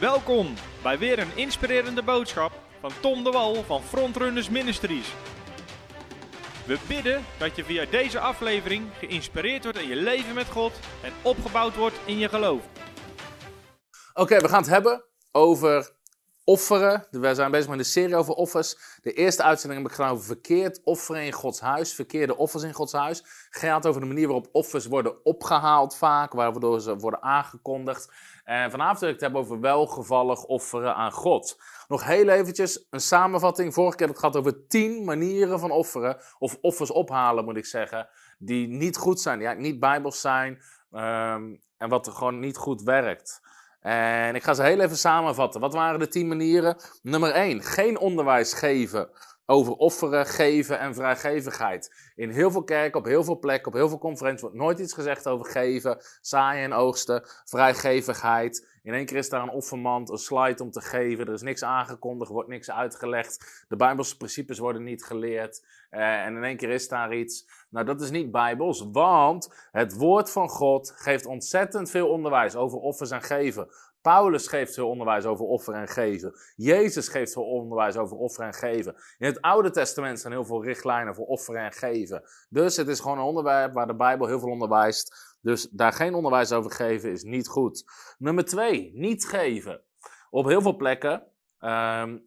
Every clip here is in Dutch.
Welkom bij weer een inspirerende boodschap van Tom de Wal van Frontrunners Ministries. We bidden dat je via deze aflevering geïnspireerd wordt in je leven met God en opgebouwd wordt in je geloof. Oké, we gaan het hebben over offeren. We zijn bezig met een serie over offers. De eerste uitzending heb ik gedaan over verkeerd offeren in Gods huis. Verkeerde offers in Gods huis. Gaat over de manier waarop offers worden opgehaald vaak. Waardoor ze worden aangekondigd. En vanavond wil ik het hebben over welgevallig offeren aan God. Nog heel eventjes een samenvatting. Vorige keer heb ik het gehad over tien manieren van offeren. Of offers ophalen moet ik zeggen. Die niet goed zijn. Ja, niet bijbels zijn. ehm, en wat er gewoon niet goed werkt. En ik ga ze heel even samenvatten. Wat waren de tien manieren? Nummer één, geen onderwijs geven over offeren, geven en vrijgevigheid. In heel veel kerken, op heel veel plekken, op heel veel conferenties wordt nooit iets gezegd over geven, zaaien en oogsten, vrijgevigheid. In één keer is daar een offermand, een slide om te geven. Er is niks aangekondigd, wordt niks uitgelegd. De Bijbelse principes worden niet geleerd. Eh, en in één keer is daar iets. Nou, dat is niet Bijbels, want het woord van God geeft ontzettend veel onderwijs over offers en geven. Paulus geeft veel onderwijs over offer en geven. Jezus geeft veel onderwijs over offer en geven. In het Oude Testament zijn heel veel richtlijnen voor offer en geven. Dus het is gewoon een onderwerp waar de Bijbel heel veel onderwijst. Dus daar geen onderwijs over geven is niet goed. Nummer twee, niet geven. Op heel veel plekken ehm,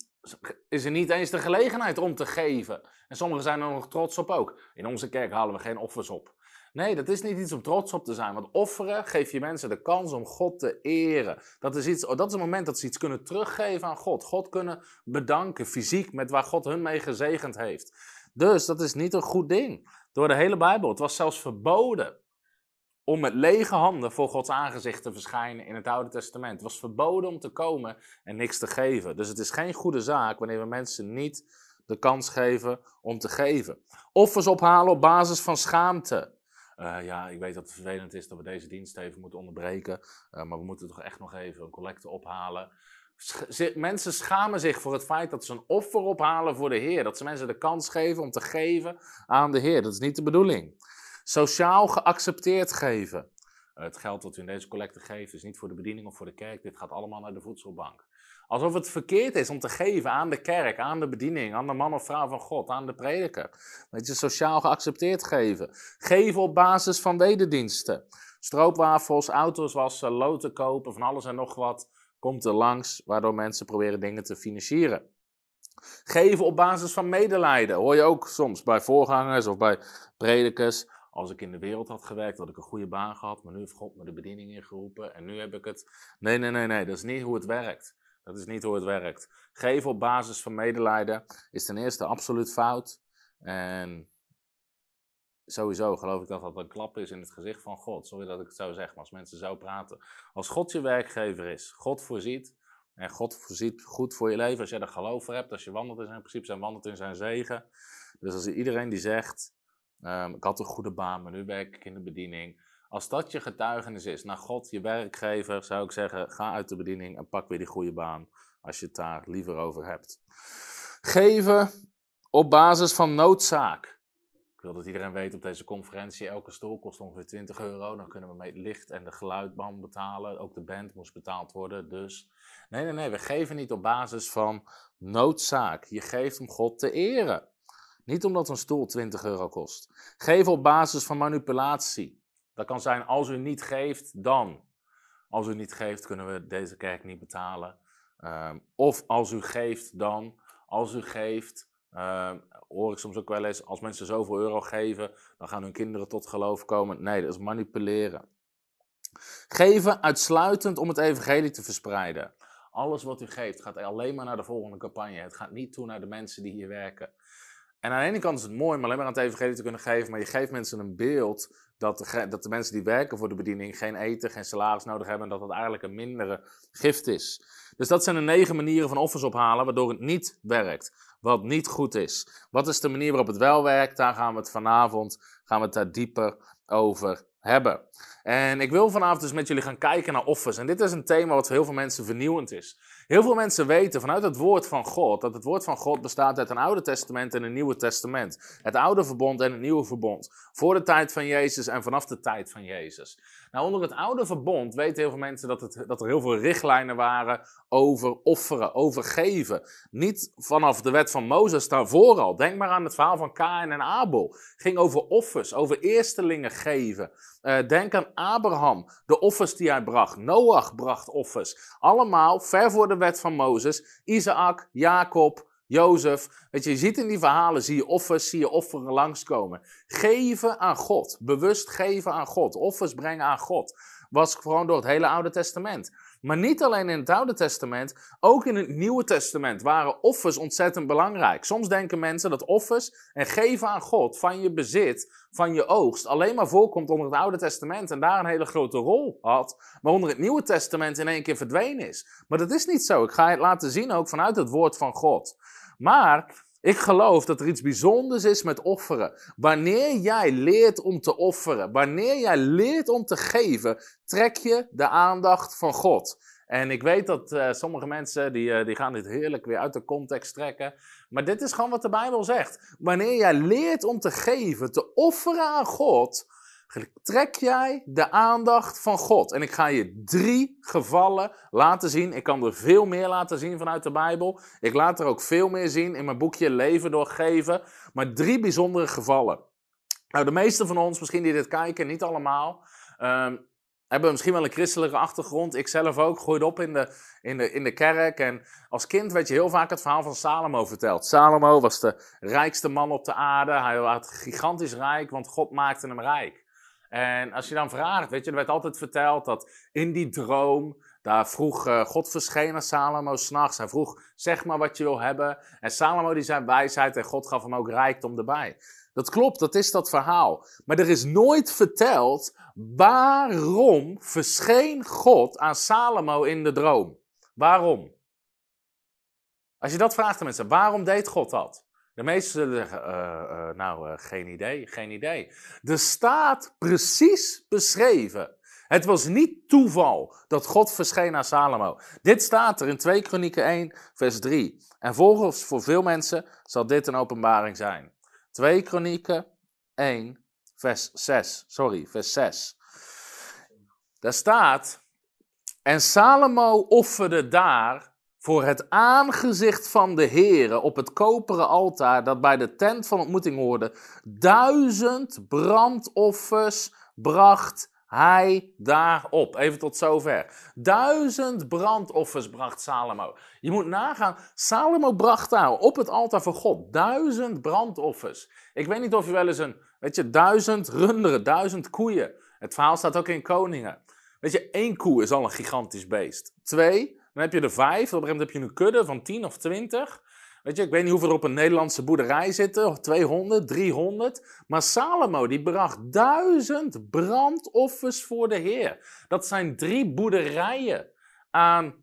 is er niet eens de gelegenheid om te geven. En sommigen zijn er nog trots op ook. In onze kerk halen we geen offers op. Nee, dat is niet iets om trots op te zijn. Want offeren geeft je mensen de kans om God te eren. Dat is, iets, dat is een moment dat ze iets kunnen teruggeven aan God. God kunnen bedanken, fysiek, met waar God hun mee gezegend heeft. Dus dat is niet een goed ding. Door de hele Bijbel. Het was zelfs verboden om met lege handen voor Gods aangezicht te verschijnen in het Oude Testament. Het was verboden om te komen en niks te geven. Dus het is geen goede zaak wanneer we mensen niet de kans geven om te geven. Offers ophalen op basis van schaamte. Uh, ja, ik weet dat het vervelend is dat we deze dienst even moeten onderbreken. Uh, maar we moeten toch echt nog even een collecte ophalen. Mensen schamen zich voor het feit dat ze een offer ophalen voor de Heer. Dat ze mensen de kans geven om te geven aan de Heer. Dat is niet de bedoeling. Sociaal geaccepteerd geven. Uh, het geld dat u in deze collecte geeft is niet voor de bediening of voor de kerk. Dit gaat allemaal naar de voedselbank. Alsof het verkeerd is om te geven aan de kerk, aan de bediening, aan de man of vrouw van God, aan de prediker. Weet je, sociaal geaccepteerd geven. Geven op basis van wederdiensten. Stroopwafels, auto's wassen, loten kopen, van alles en nog wat komt er langs, waardoor mensen proberen dingen te financieren. Geven op basis van medelijden. Hoor je ook soms bij voorgangers of bij predikers. Als ik in de wereld had gewerkt, had ik een goede baan gehad, maar nu heeft God me de bediening ingeroepen en nu heb ik het. Nee, nee, nee, nee, dat is niet hoe het werkt. Dat is niet hoe het werkt. Geven op basis van medelijden is ten eerste absoluut fout. En sowieso geloof ik dat dat een klap is in het gezicht van God. Sorry dat ik het zo zeg, maar als mensen zo praten. Als God je werkgever is, God voorziet. En God voorziet goed voor je leven als jij er geloof voor hebt. Als je wandelt in zijn principe en wandelt in zijn zegen. Dus als iedereen die zegt, um, ik had een goede baan, maar nu werk ik in de bediening. Als dat je getuigenis is naar God, je werkgever, zou ik zeggen, ga uit de bediening en pak weer die goede baan. Als je het daar liever over hebt. Geven op basis van noodzaak. Ik wil dat iedereen weet op deze conferentie, elke stoel kost ongeveer 20 euro. Dan kunnen we mee licht en de geluidband betalen. Ook de band moest betaald worden. Dus nee, nee, nee, we geven niet op basis van noodzaak. Je geeft om God te eren. Niet omdat een stoel 20 euro kost. Geven op basis van manipulatie. Dat kan zijn als u niet geeft, dan. Als u niet geeft, kunnen we deze kerk niet betalen. Um, of als u geeft, dan. Als u geeft, um, hoor ik soms ook wel eens, als mensen zoveel euro geven, dan gaan hun kinderen tot geloof komen. Nee, dat is manipuleren. Geven uitsluitend om het evangelie te verspreiden. Alles wat u geeft gaat alleen maar naar de volgende campagne. Het gaat niet toe naar de mensen die hier werken. En aan de ene kant is het mooi om alleen maar aan het evangelie te kunnen geven, maar je geeft mensen een beeld dat de, dat de mensen die werken voor de bediening geen eten, geen salaris nodig hebben en dat dat eigenlijk een mindere gift is. Dus dat zijn de negen manieren van offers ophalen waardoor het niet werkt, wat niet goed is. Wat is de manier waarop het wel werkt? Daar gaan we het vanavond, gaan we het daar dieper over hebben. En ik wil vanavond dus met jullie gaan kijken naar offers. En dit is een thema wat voor heel veel mensen vernieuwend is. Heel veel mensen weten vanuit het woord van God dat het woord van God bestaat uit een Oude Testament en een Nieuwe Testament. Het Oude Verbond en het Nieuwe Verbond. Voor de tijd van Jezus en vanaf de tijd van Jezus. Nou, onder het Oude Verbond weten heel veel mensen dat, het, dat er heel veel richtlijnen waren over offeren, over geven. Niet vanaf de wet van Mozes daarvoor al. Denk maar aan het verhaal van Kain en Abel. ging over offers, over eerstelingen geven. Uh, denk aan Abraham, de offers die hij bracht. Noach bracht offers. Allemaal ver voor de wet van Mozes. Isaac, Jacob, Jozef. Weet je, je ziet in die verhalen, zie je offers, zie je offeren langskomen. Geven aan God. Bewust geven aan God. Offers brengen aan God. Was gewoon door het hele Oude Testament. Maar niet alleen in het Oude Testament, ook in het Nieuwe Testament waren offers ontzettend belangrijk. Soms denken mensen dat offers en geven aan God van je bezit, van je oogst, alleen maar voorkomt onder het Oude Testament en daar een hele grote rol had, maar onder het Nieuwe Testament in één keer verdwenen is. Maar dat is niet zo. Ik ga het laten zien ook vanuit het woord van God. Maar ik geloof dat er iets bijzonders is met offeren. Wanneer jij leert om te offeren, wanneer jij leert om te geven, trek je de aandacht van God. En ik weet dat uh, sommige mensen die, uh, die gaan dit heerlijk weer uit de context trekken. Maar dit is gewoon wat de Bijbel zegt. Wanneer jij leert om te geven, te offeren aan God, trek jij de aandacht van God. En ik ga je drie gevallen laten zien. Ik kan er veel meer laten zien vanuit de Bijbel. Ik laat er ook veel meer zien in mijn boekje Leven doorgeven. Maar drie bijzondere gevallen. Nou, de meeste van ons, misschien die dit kijken, niet allemaal, um, hebben misschien wel een christelijke achtergrond. Ik zelf ook, groeide op in de, in, de, in de kerk. En als kind werd je heel vaak het verhaal van Salomo verteld. Salomo was de rijkste man op de aarde. Hij had gigantisch rijk, want God maakte hem rijk. En als je dan vraagt, weet je, er werd altijd verteld dat in die droom, daar vroeg uh, God verscheen aan Salomo s'nachts. Hij vroeg, zeg maar wat je wil hebben. En Salomo die zei wijsheid en God gaf hem ook rijkdom erbij. Dat klopt, dat is dat verhaal. Maar er is nooit verteld waarom verscheen God aan Salomo in de droom. Waarom? Als je dat vraagt aan mensen, waarom deed God dat? De meesten zullen zeggen, uh, uh, nou, uh, geen idee, geen idee. Er staat precies beschreven. Het was niet toeval dat God verscheen aan Salomo. Dit staat er in 2 Kronieken 1, vers 3. En volgens voor veel mensen zal dit een openbaring zijn. 2 Kronieken 1, vers 6. Sorry, vers 6. Daar staat, en Salomo offerde daar voor het aangezicht van de Heere op het koperen altaar dat bij de tent van ontmoeting hoorde, duizend brandoffers bracht hij daarop. Even tot zover. Duizend brandoffers bracht Salomo. Je moet nagaan, Salomo bracht daar op het altaar van God duizend brandoffers. Ik weet niet of je wel eens een, weet je, duizend runderen, duizend koeien. Het verhaal staat ook in Koningen. Weet je, één koe is al een gigantisch beest. Twee, dan heb je er vijf. Op een gegeven moment heb je een kudde van tien of twintig. Weet je, ik weet niet hoeveel er op een Nederlandse boerderij zitten. 200, 300. Maar Salomo, die bracht duizend brandoffers voor de Heer. Dat zijn drie boerderijen aan,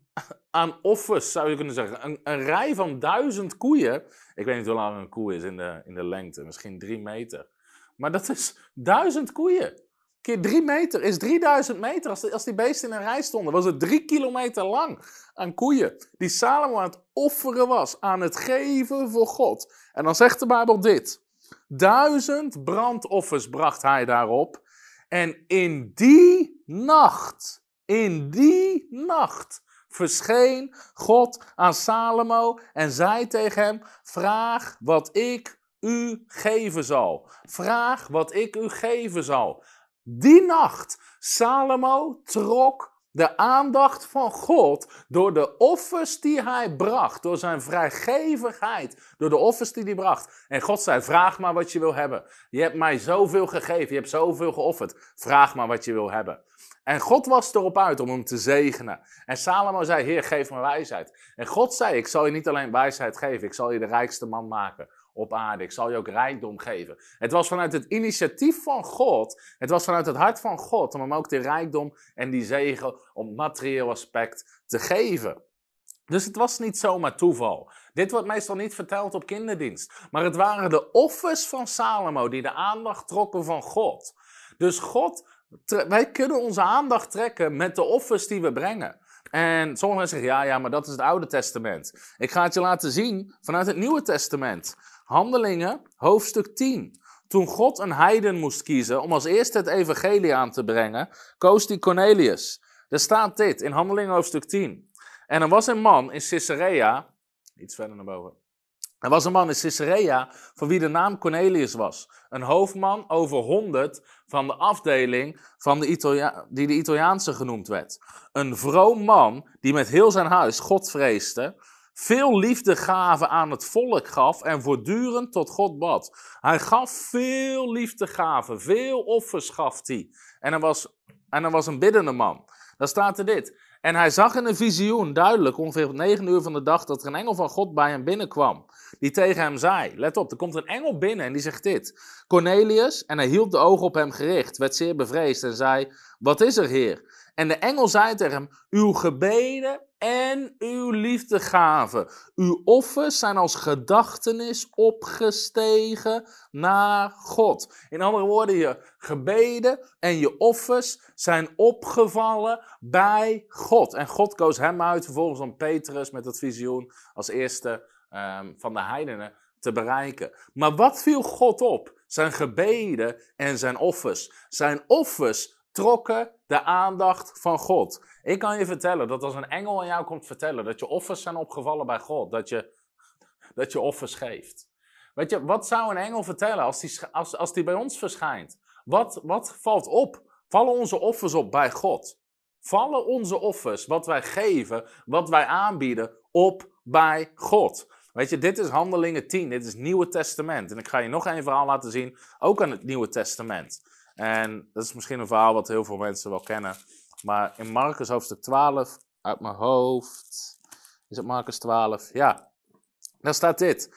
aan offers, zou je kunnen zeggen. Een, een rij van duizend koeien. Ik weet niet hoe lang een koe is in de, in de lengte. Misschien drie meter. Maar dat is duizend koeien keer 3 meter is 3000 meter. Als, als die beesten in een rij stonden, was het 3 kilometer lang aan koeien. Die Salomo aan het offeren was, aan het geven voor God. En dan zegt de Bijbel dit. Duizend brandoffers bracht hij daarop. En in die nacht, in die nacht, verscheen God aan Salomo en zei tegen hem: Vraag wat ik u geven zal. Vraag wat ik u geven zal. Die nacht, Salomo trok de aandacht van God door de offers die hij bracht, door zijn vrijgevigheid, door de offers die hij bracht. En God zei: Vraag maar wat je wil hebben. Je hebt mij zoveel gegeven, je hebt zoveel geofferd. Vraag maar wat je wil hebben. En God was erop uit om hem te zegenen. En Salomo zei: Heer, geef me wijsheid. En God zei: Ik zal je niet alleen wijsheid geven, ik zal je de rijkste man maken op aarde. Ik zal je ook rijkdom geven. Het was vanuit het initiatief van God, het was vanuit het hart van God om hem ook de rijkdom en die zegen op materieel aspect te geven. Dus het was niet zomaar toeval. Dit wordt meestal niet verteld op kinderdienst. Maar het waren de offers van Salomo die de aandacht trokken van God. Dus God, wij kunnen onze aandacht trekken met de offers die we brengen. En sommigen zeggen, ja, ja, maar dat is het Oude Testament. Ik ga het je laten zien vanuit het Nieuwe Testament. Handelingen, hoofdstuk 10. Toen God een heiden moest kiezen om als eerste het evangelie aan te brengen, koos die Cornelius. Er staat dit in Handelingen hoofdstuk 10. En er was een man in Caesarea, iets verder naar boven. Er was een man in Caesarea van wie de naam Cornelius was. Een hoofdman over honderd van de afdeling van de Italia die de Italiaanse genoemd werd. Een vroom man die met heel zijn huis God vreesde, veel liefdegaven aan het volk gaf en voortdurend tot God bad. Hij gaf veel liefdegaven, veel offers gaf hij. En er was, en er was een biddende man. Dan staat er dit. En hij zag in een visioen duidelijk, ongeveer op negen uur van de dag, dat er een engel van God bij hem binnenkwam. Die tegen hem zei: Let op, er komt een engel binnen en die zegt dit. Cornelius, en hij hield de ogen op hem gericht, werd zeer bevreesd en zei: Wat is er, Heer? En de engel zei tegen hem: Uw gebeden en uw liefdegaven, uw offers zijn als gedachtenis opgestegen naar God. In andere woorden, je gebeden en je offers zijn opgevallen bij God. En God koos hem uit, vervolgens om Petrus met het visioen als eerste um, van de heidenen te bereiken. Maar wat viel God op? Zijn gebeden en zijn offers. Zijn offers trokken de aandacht van God. Ik kan je vertellen dat als een engel aan jou komt vertellen dat je offers zijn opgevallen bij God, dat je, dat je offers geeft. Weet je, wat zou een engel vertellen als die, als, als die bij ons verschijnt? Wat, wat valt op? Vallen onze offers op bij God? Vallen onze offers, wat wij geven, wat wij aanbieden, op bij God? Weet je, dit is Handelingen 10, dit is het Nieuwe Testament. En ik ga je nog een verhaal laten zien, ook aan het Nieuwe Testament. En dat is misschien een verhaal wat heel veel mensen wel kennen. Maar in Marcus hoofdstuk 12, uit mijn hoofd. Is het Marcus 12? Ja. Daar staat dit.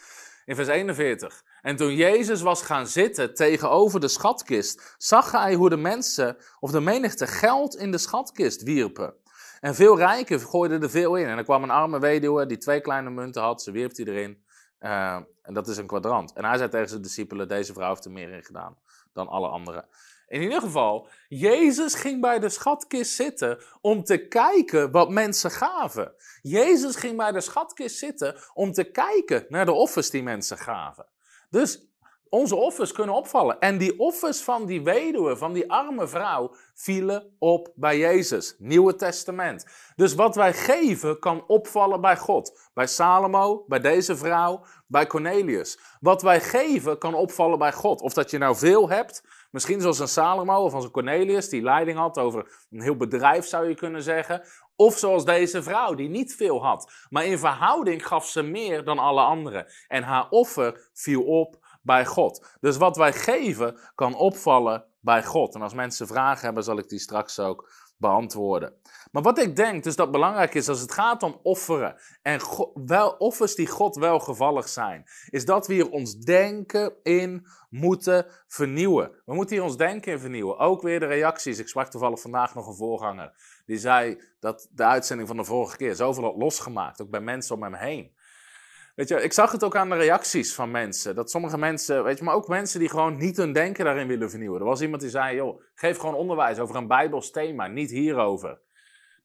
In vers 41. En toen Jezus was gaan zitten tegenover de schatkist, zag hij hoe de mensen of de menigte geld in de schatkist wierpen. En veel rijken gooiden er veel in. En er kwam een arme weduwe die twee kleine munten had, ze wierp die erin. Uh, en dat is een kwadrant. En hij zei tegen zijn discipelen: Deze vrouw heeft er meer in gedaan dan alle anderen. In ieder geval, Jezus ging bij de schatkist zitten om te kijken wat mensen gaven. Jezus ging bij de schatkist zitten om te kijken naar de offers die mensen gaven. Dus onze offers kunnen opvallen. En die offers van die weduwe, van die arme vrouw, vielen op bij Jezus. Nieuwe Testament. Dus wat wij geven kan opvallen bij God. Bij Salomo, bij deze vrouw, bij Cornelius. Wat wij geven kan opvallen bij God. Of dat je nou veel hebt, misschien zoals een Salomo of als een Cornelius, die leiding had over een heel bedrijf zou je kunnen zeggen. Of zoals deze vrouw, die niet veel had. Maar in verhouding gaf ze meer dan alle anderen. En haar offer viel op bij God. Dus wat wij geven kan opvallen bij God. En als mensen vragen hebben, zal ik die straks ook beantwoorden. Maar wat ik denk dus dat belangrijk is als het gaat om offeren en wel, offers die God welgevallig zijn, is dat we hier ons denken in moeten vernieuwen. We moeten hier ons denken in vernieuwen. Ook weer de reacties. Ik sprak toevallig vandaag nog een voorganger. Die zei dat de uitzending van de vorige keer zoveel had losgemaakt, ook bij mensen om hem heen. Weet je, ik zag het ook aan de reacties van mensen. Dat sommige mensen, weet je, maar ook mensen die gewoon niet hun denken daarin willen vernieuwen. Er was iemand die zei, joh, geef gewoon onderwijs over een Bijbels thema, niet hierover.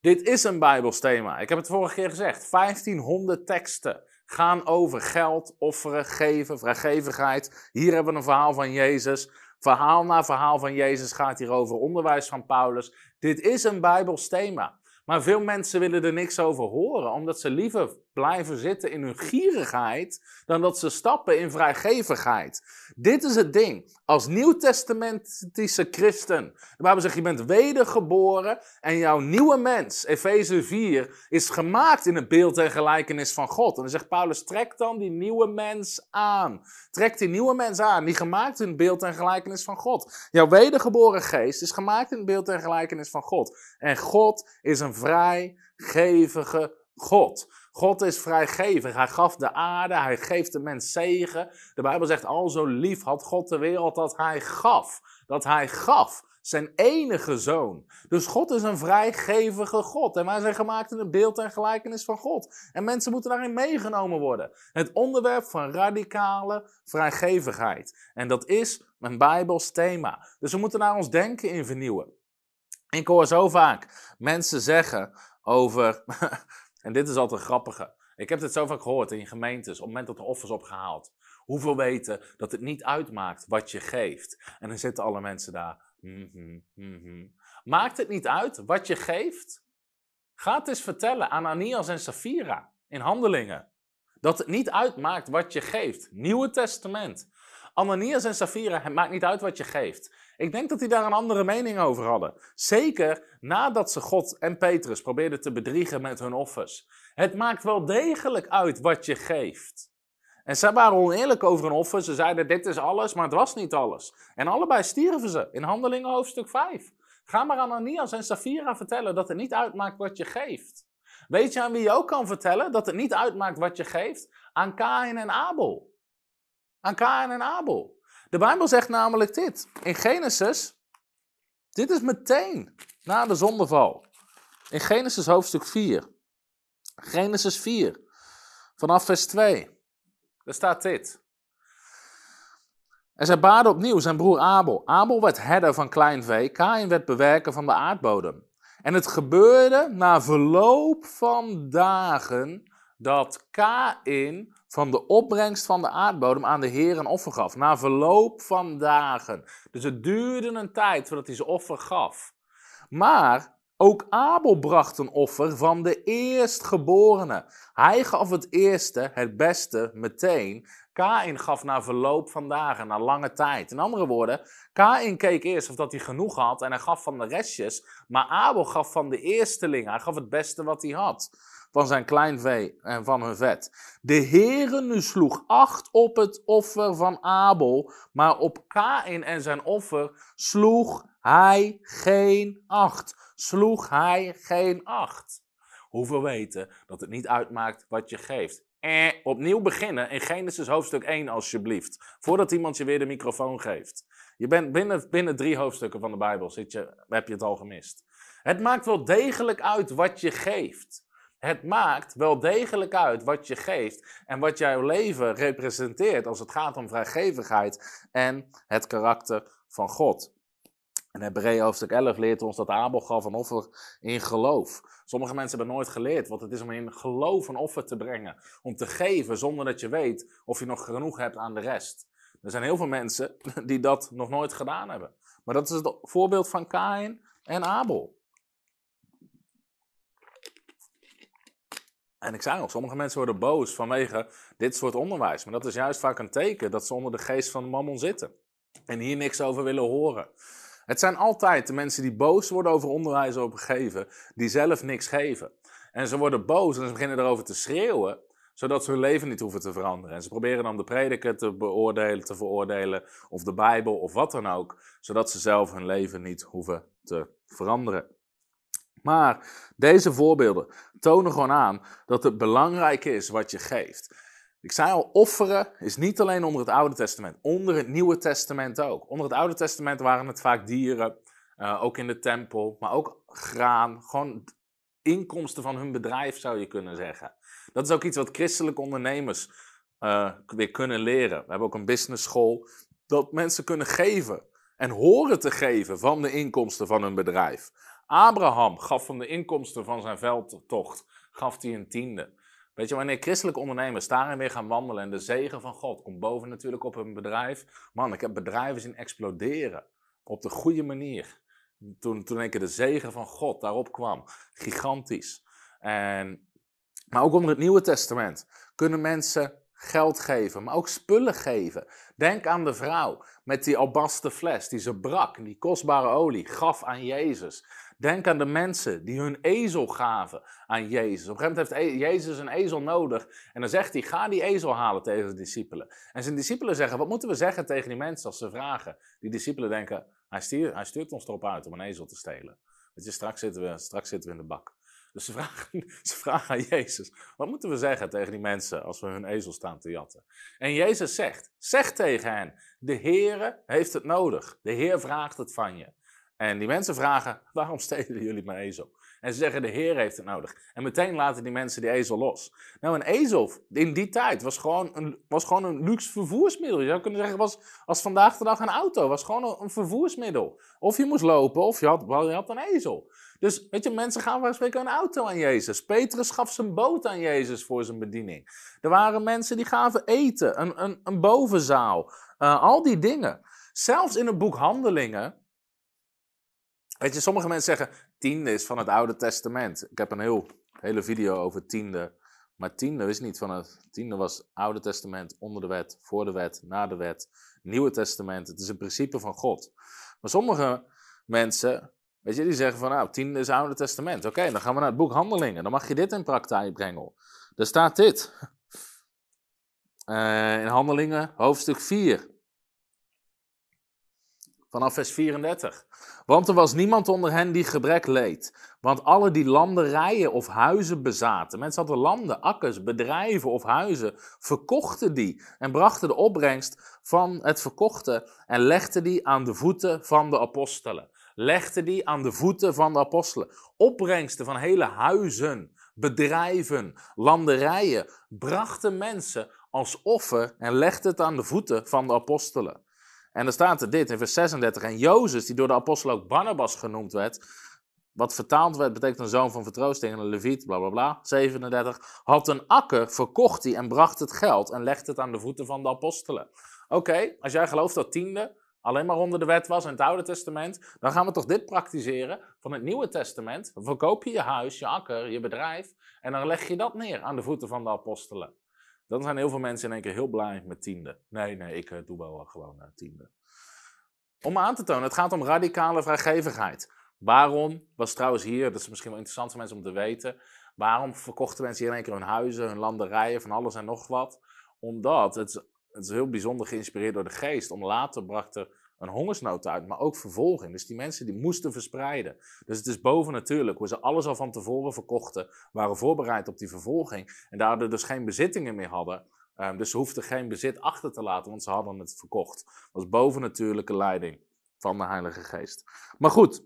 Dit is een Bijbels thema. Ik heb het vorige keer gezegd. 1500 teksten gaan over geld, offeren, geven, vrijgevigheid. Hier hebben we een verhaal van Jezus. Verhaal na verhaal van Jezus gaat hier over onderwijs van Paulus. Dit is een Bijbels thema. Maar veel mensen willen er niks over horen, omdat ze liever blijven zitten in hun gierigheid dan dat ze stappen in vrijgevigheid. Dit is het ding. Als nieuwtestamentische christen, de Bijbel zegt je bent wedergeboren en jouw nieuwe mens, Efeze 4, is gemaakt in het beeld en gelijkenis van God. En dan zegt Paulus, trek dan die nieuwe mens aan. Trek die nieuwe mens aan, die gemaakt in het beeld en gelijkenis van God. Jouw wedergeboren geest is gemaakt in het beeld en gelijkenis van God. En God is een vrijgevige God. God is vrijgevig. Hij gaf de aarde, hij geeft de mens zegen. De Bijbel zegt, al zo lief had God de wereld dat hij gaf. Dat hij gaf zijn enige zoon. Dus God is een vrijgevige God. En wij zijn gemaakt in het beeld en gelijkenis van God. En mensen moeten daarin meegenomen worden. Het onderwerp van radicale vrijgevigheid. En dat is een Bijbels thema. Dus we moeten naar ons denken in vernieuwen. Ik hoor zo vaak mensen zeggen over, en dit is altijd grappige. Ik heb dit zo vaak gehoord in gemeentes, op het moment dat er offers opgehaald. Hoeveel weten dat het niet uitmaakt wat je geeft? En dan zitten alle mensen daar. Mhm, mhm. Maakt het niet uit wat je geeft? Ga het eens vertellen aan Anias en Safira in handelingen. Dat het niet uitmaakt wat je geeft. Nieuwe Testament. Ananias en Safira, het maakt niet uit wat je geeft. Ik denk dat die daar een andere mening over hadden. Zeker nadat ze God en Petrus probeerden te bedriegen met hun offers. Het maakt wel degelijk uit wat je geeft. En zij waren oneerlijk over hun offer. Ze zeiden: Dit is alles, maar het was niet alles. En allebei stierven ze in Handelingen hoofdstuk 5. Ga maar aan Ananias en Safira vertellen dat het niet uitmaakt wat je geeft. Weet je aan wie je ook kan vertellen dat het niet uitmaakt wat je geeft? Aan Kain en Abel. Aan Kain en Abel. De Bijbel zegt namelijk dit. In Genesis, dit is meteen na de zondeval. In Genesis hoofdstuk 4. Genesis 4, vanaf vers 2. Daar staat dit. En zij baden opnieuw zijn broer Abel. Abel werd herder van klein vee, Kain werd bewerker van de aardbodem. En het gebeurde na verloop van dagen dat Kain van de opbrengst van de aardbodem aan de Heer een offer gaf. Na verloop van dagen. Dus het duurde een tijd voordat hij zijn offer gaf. Maar ook Abel bracht een offer van de eerstgeborene. Hij gaf het eerste, het beste, meteen. Kain gaf na verloop van dagen, na lange tijd. In andere woorden, Kain keek eerst of dat hij genoeg had en hij gaf van de restjes. Maar Abel gaf van de eersteling. Hij gaf het beste wat hij had. Van zijn klein vee en van hun vet. De Heere nu sloeg acht op het offer van Abel. Maar op Kain en zijn offer sloeg hij geen acht. Sloeg hij geen acht. Hoeveel weten dat het niet uitmaakt wat je geeft. Eh, opnieuw beginnen in Genesis hoofdstuk 1 alsjeblieft. Voordat iemand je weer de microfoon geeft. Je bent binnen, binnen drie hoofdstukken van de Bijbel zit je, heb je het al gemist. Het maakt wel degelijk uit wat je geeft. Het maakt wel degelijk uit wat je geeft en wat jouw leven representeert als het gaat om vrijgevigheid en het karakter van God. En Hebreeën hoofdstuk 11 leert ons dat Abel gaf een offer in geloof. Sommige mensen hebben nooit geleerd wat het is om in geloof een offer te brengen. Om te geven zonder dat je weet of je nog genoeg hebt aan de rest. Er zijn heel veel mensen die dat nog nooit gedaan hebben. Maar dat is het voorbeeld van Kain en Abel. En ik zei al, sommige mensen worden boos vanwege dit soort onderwijs. Maar dat is juist vaak een teken dat ze onder de geest van mammon zitten. En hier niks over willen horen. Het zijn altijd de mensen die boos worden over onderwijs over geven, die zelf niks geven. En ze worden boos en ze beginnen erover te schreeuwen, zodat ze hun leven niet hoeven te veranderen. En ze proberen dan de prediker te beoordelen, te veroordelen, of de Bijbel of wat dan ook, zodat ze zelf hun leven niet hoeven te veranderen. Maar deze voorbeelden tonen gewoon aan dat het belangrijk is wat je geeft. Ik zei al, offeren is niet alleen onder het Oude Testament, onder het Nieuwe Testament ook. Onder het Oude Testament waren het vaak dieren, uh, ook in de tempel, maar ook graan, gewoon inkomsten van hun bedrijf zou je kunnen zeggen. Dat is ook iets wat christelijke ondernemers uh, weer kunnen leren. We hebben ook een business school, dat mensen kunnen geven en horen te geven van de inkomsten van hun bedrijf. Abraham gaf van de inkomsten van zijn veldtocht, gaf hij een tiende. Weet je, wanneer christelijke ondernemers daarin weer gaan wandelen en de zegen van God komt boven natuurlijk op hun bedrijf. Man, ik heb bedrijven zien exploderen op de goede manier. Toen, toen ik de zegen van God daarop kwam. Gigantisch. En, maar ook onder het Nieuwe Testament kunnen mensen geld geven, maar ook spullen geven. Denk aan de vrouw met die albasten fles die ze brak, die kostbare olie, gaf aan Jezus. Denk aan de mensen die hun ezel gaven aan Jezus. Op een gegeven moment heeft e- Jezus een ezel nodig. En dan zegt hij: Ga die ezel halen tegen de discipelen. En zijn discipelen zeggen: Wat moeten we zeggen tegen die mensen als ze vragen? Die discipelen denken: Hij stuurt, hij ons erop uit om een ezel te stelen. Weet je, straks zitten we, straks zitten we in de bak. Dus ze vragen, ze vragen aan Jezus: Wat moeten we zeggen tegen die mensen als we hun ezel staan te jatten? En Jezus zegt: Zeg tegen hen: De Heere heeft het nodig. De Heer vraagt het van je. En die mensen vragen, waarom stelen jullie mijn ezel? En ze zeggen, de Heer heeft het nodig. En meteen laten die mensen die ezel los. Nou, een ezel in die tijd was gewoon een, was gewoon een luxe vervoersmiddel. Je zou kunnen zeggen, was als vandaag de dag een auto. was gewoon een, vervoersmiddel. Of je moest lopen, of je had, je had een ezel. Dus weet je, mensen gaan spreken een auto aan Jezus. Petrus gaf zijn boot aan Jezus voor zijn bediening. Er waren mensen die gaven eten, een, een, een bovenzaal. Uh, al die dingen. Zelfs in het boek Handelingen Weet je, sommige mensen zeggen tiende is van het Oude Testament. Ik heb een heel, hele video over tiende. Maar tiende is niet van het. Tiende was Oude Testament, onder de wet, voor de wet, na de wet. Nieuwe Testament. Het is een principe van God. Maar sommige mensen, weet je, die zeggen van nou, tiende is Oude Testament. Oké, dan gaan we naar het boek Handelingen. Dan mag je dit in praktijk brengen. Er staat dit. Uh, in Handelingen, hoofdstuk 4. Vanaf vers 34. Want er was niemand onder hen die gebrek leed. Want alle die landerijen of huizen bezaten, mensen hadden landen, akkers, bedrijven of huizen, verkochten die en brachten de opbrengst van het verkochte en legden die aan de voeten van de apostelen. Legden die aan de voeten van de apostelen. Opbrengsten van hele huizen, bedrijven, landerijen, brachten mensen als offer en legden het aan de voeten van de apostelen. En dan staat er dit in vers 36. En Jozef, die door de apostel ook Barnabas genoemd werd, wat vertaald werd, betekent een zoon van vertroosting en een leviet, bla bla bla. 37. Had een akker, verkocht hij en bracht het geld en legde het aan de voeten van de apostelen. Oké, als jij gelooft dat tiende alleen maar onder de wet was in het Oude Testament, dan gaan we toch dit praktiseren van het Nieuwe Testament. Verkoop je je huis, je akker, je bedrijf en dan leg je dat neer aan de voeten van de apostelen. Dan zijn heel veel mensen in één keer heel blij met tiende. Nee, nee, ik uh, doe wel gewoon uh, tiende. Om aan te tonen, het gaat om radicale vrijgevigheid. Waarom was trouwens hier, dat is misschien wel interessant voor mensen om te weten, waarom verkochten mensen hier in één keer hun huizen, hun landerijen, van alles en nog wat? Omdat het, het is heel bijzonder geïnspireerd door de geest. Om later bracht er een hongersnood uit, maar ook vervolging. Dus die mensen die moesten verspreiden. Dus het is bovennatuurlijk hoe ze alles al van tevoren verkochten, waren voorbereid op die vervolging en daardoor dus geen bezittingen meer hadden. Um, dus ze hoefden geen bezit achter te laten, want ze hadden het verkocht. Dat was bovennatuurlijke leiding van de Heilige Geest. Maar goed,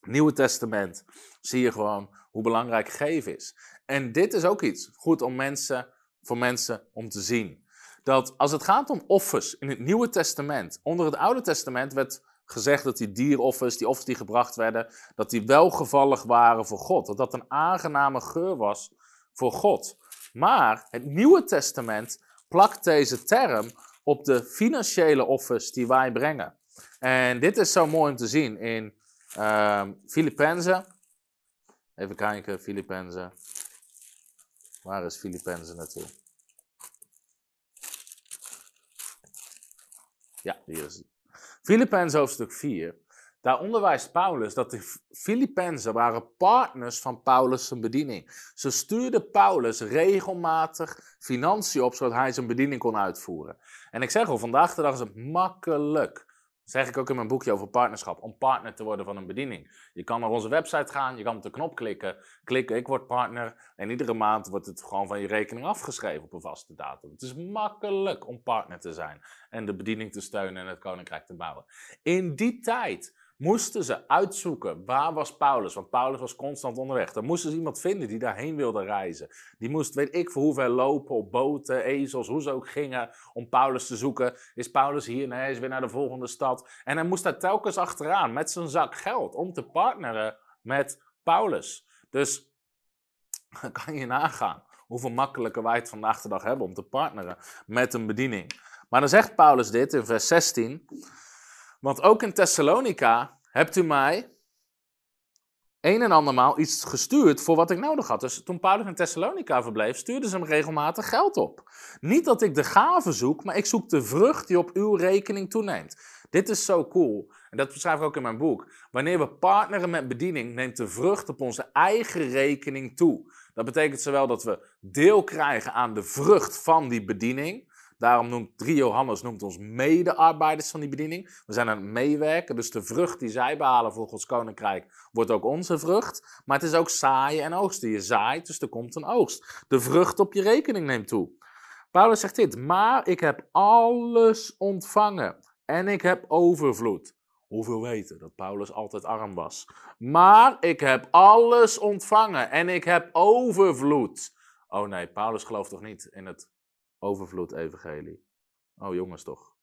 Nieuwe Testament zie je gewoon hoe belangrijk geven is. En dit is ook iets goed om mensen, voor mensen om te zien dat als het gaat om offers in het Nieuwe Testament, onder het Oude Testament werd gezegd dat die dieroffers, die offers die gebracht werden, dat die welgevallig waren voor God. Dat dat een aangename geur was voor God. Maar het Nieuwe Testament plakt deze term op de financiële offers die wij brengen. En dit is zo mooi om te zien in uh, Filippenzen. Even kijken, Filippenzen. Waar is Filippenzen naartoe? Ja, hier is het. Filippenzen hoofdstuk 4. Daar onderwijst Paulus dat de Filippenzen waren partners van Paulus' zijn bediening. Ze stuurden Paulus regelmatig financiën op, zodat hij zijn bediening kon uitvoeren. En ik zeg al, vandaag de dag is het makkelijk zeg ik ook in mijn boekje over partnerschap, om partner te worden van een bediening. Je kan naar onze website gaan, je kan op de knop klikken, klikken, ik word partner. En iedere maand wordt het gewoon van je rekening afgeschreven op een vaste datum. Het is makkelijk om partner te zijn en de bediening te steunen en het koninkrijk te bouwen. In die tijd moesten ze uitzoeken waar was Paulus, want Paulus was constant onderweg. Dan moesten ze iemand vinden die daarheen wilde reizen. Die moest, weet ik voor hoeveel lopen op boten, ezels, hoe ze ook gingen om Paulus te zoeken. Is Paulus hier? Nee, hij is weer naar de volgende stad. En hij moest daar telkens achteraan met zijn zak geld om te partneren met Paulus. Dus kan je nagaan hoeveel makkelijker wij het vandaag de dag hebben om te partneren met een bediening. Maar dan zegt Paulus dit in vers 16. Want ook in Thessalonica hebt u mij een en andermaal iets gestuurd voor wat ik nodig had. Dus toen Paulus in Thessalonica verbleef, stuurden ze hem regelmatig geld op. Niet dat ik de gave zoek, maar ik zoek de vrucht die op uw rekening toeneemt. Dit is zo cool. En dat beschrijf ik ook in mijn boek. Wanneer we partneren met bediening, neemt de vrucht op onze eigen rekening toe. Dat betekent zowel dat we deel krijgen aan de vrucht van die bediening, Daarom noemt 3 Johannes noemt ons medearbeiders van die bediening. We zijn aan het meewerken, dus de vrucht die zij behalen voor Gods koninkrijk wordt ook onze vrucht. Maar het is ook zaaien en oogsten. Je zaait, dus er komt een oogst. De vrucht op je rekening neemt toe. Paulus zegt dit, maar ik heb alles ontvangen en ik heb overvloed. Hoeveel weten dat Paulus altijd arm was? Maar ik heb alles ontvangen en ik heb overvloed. Oh nee, Paulus gelooft toch niet in het overvloed-evangelie? Oh jongens toch.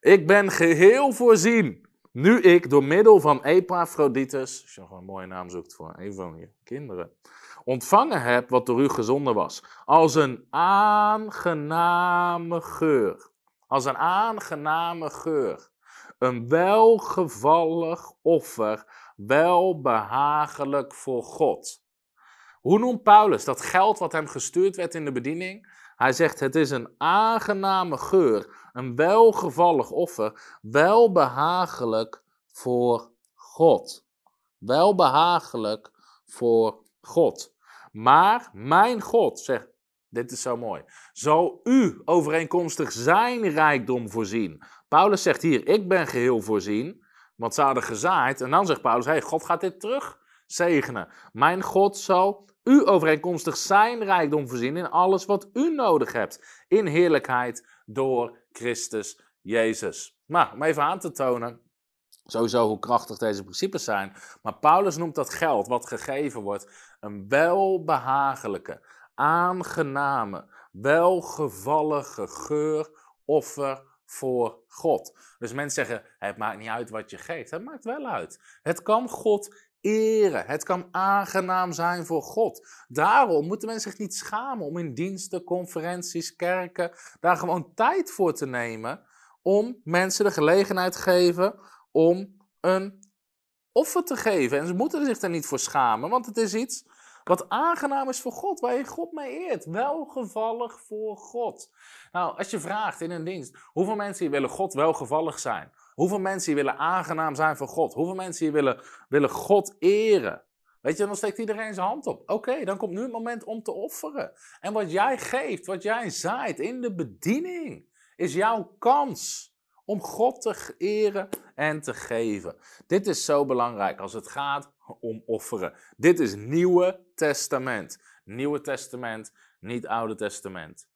Ik ben geheel voorzien. Nu ik door middel van Epaphroditus, als je nog een mooie naam zoekt voor een van je kinderen, ontvangen heb wat door u gezonden was. Als een aangename geur. Als een aangename geur. Een welgevallig offer, welbehagelijk voor God. Hoe noemt Paulus dat geld wat hem gestuurd werd in de bediening? Hij zegt: Het is een aangename geur, een welgevallig offer, welbehagelijk voor God. Welbehagelijk voor God. Maar mijn God, zegt, dit is zo mooi, zal u overeenkomstig zijn rijkdom voorzien. Paulus zegt hier, ik ben geheel voorzien, want ze hadden gezaaid. En dan zegt Paulus, hey, God gaat dit terug zegenen. Mijn God zal u overeenkomstig zijn rijkdom voorzien in alles wat u nodig hebt. In heerlijkheid door Christus Jezus. Nou, om even aan te tonen, sowieso hoe krachtig deze principes zijn. Maar Paulus noemt dat geld wat gegeven wordt een welbehagelijke, aangename, welgevallige geur, offer voor God. Dus mensen zeggen, het maakt niet uit wat je geeft. Het maakt wel uit. Het kan God eren. Het kan aangenaam zijn voor God. Daarom moeten mensen zich niet schamen om in diensten, conferenties, kerken, daar gewoon tijd voor te nemen om mensen de gelegenheid te geven om een offer te geven. En ze moeten zich er niet voor schamen, want het is iets wat aangenaam is voor God, waar je God mee eert. Welgevallig voor God. Nou, als je vraagt in een dienst, hoeveel mensen willen God welgevallig zijn? Hoeveel mensen willen aangenaam zijn voor God? Hoeveel mensen willen, willen God eren? Weet je, dan steekt iedereen zijn hand op. Oké, dan komt nu het moment om te offeren. En wat jij geeft, wat jij zaait in de bediening, is jouw kans om God te eren en te geven. Dit is zo belangrijk als het gaat om offeren. Dit is Nieuwe Testament. Nieuwe Testament, niet Oude Testament.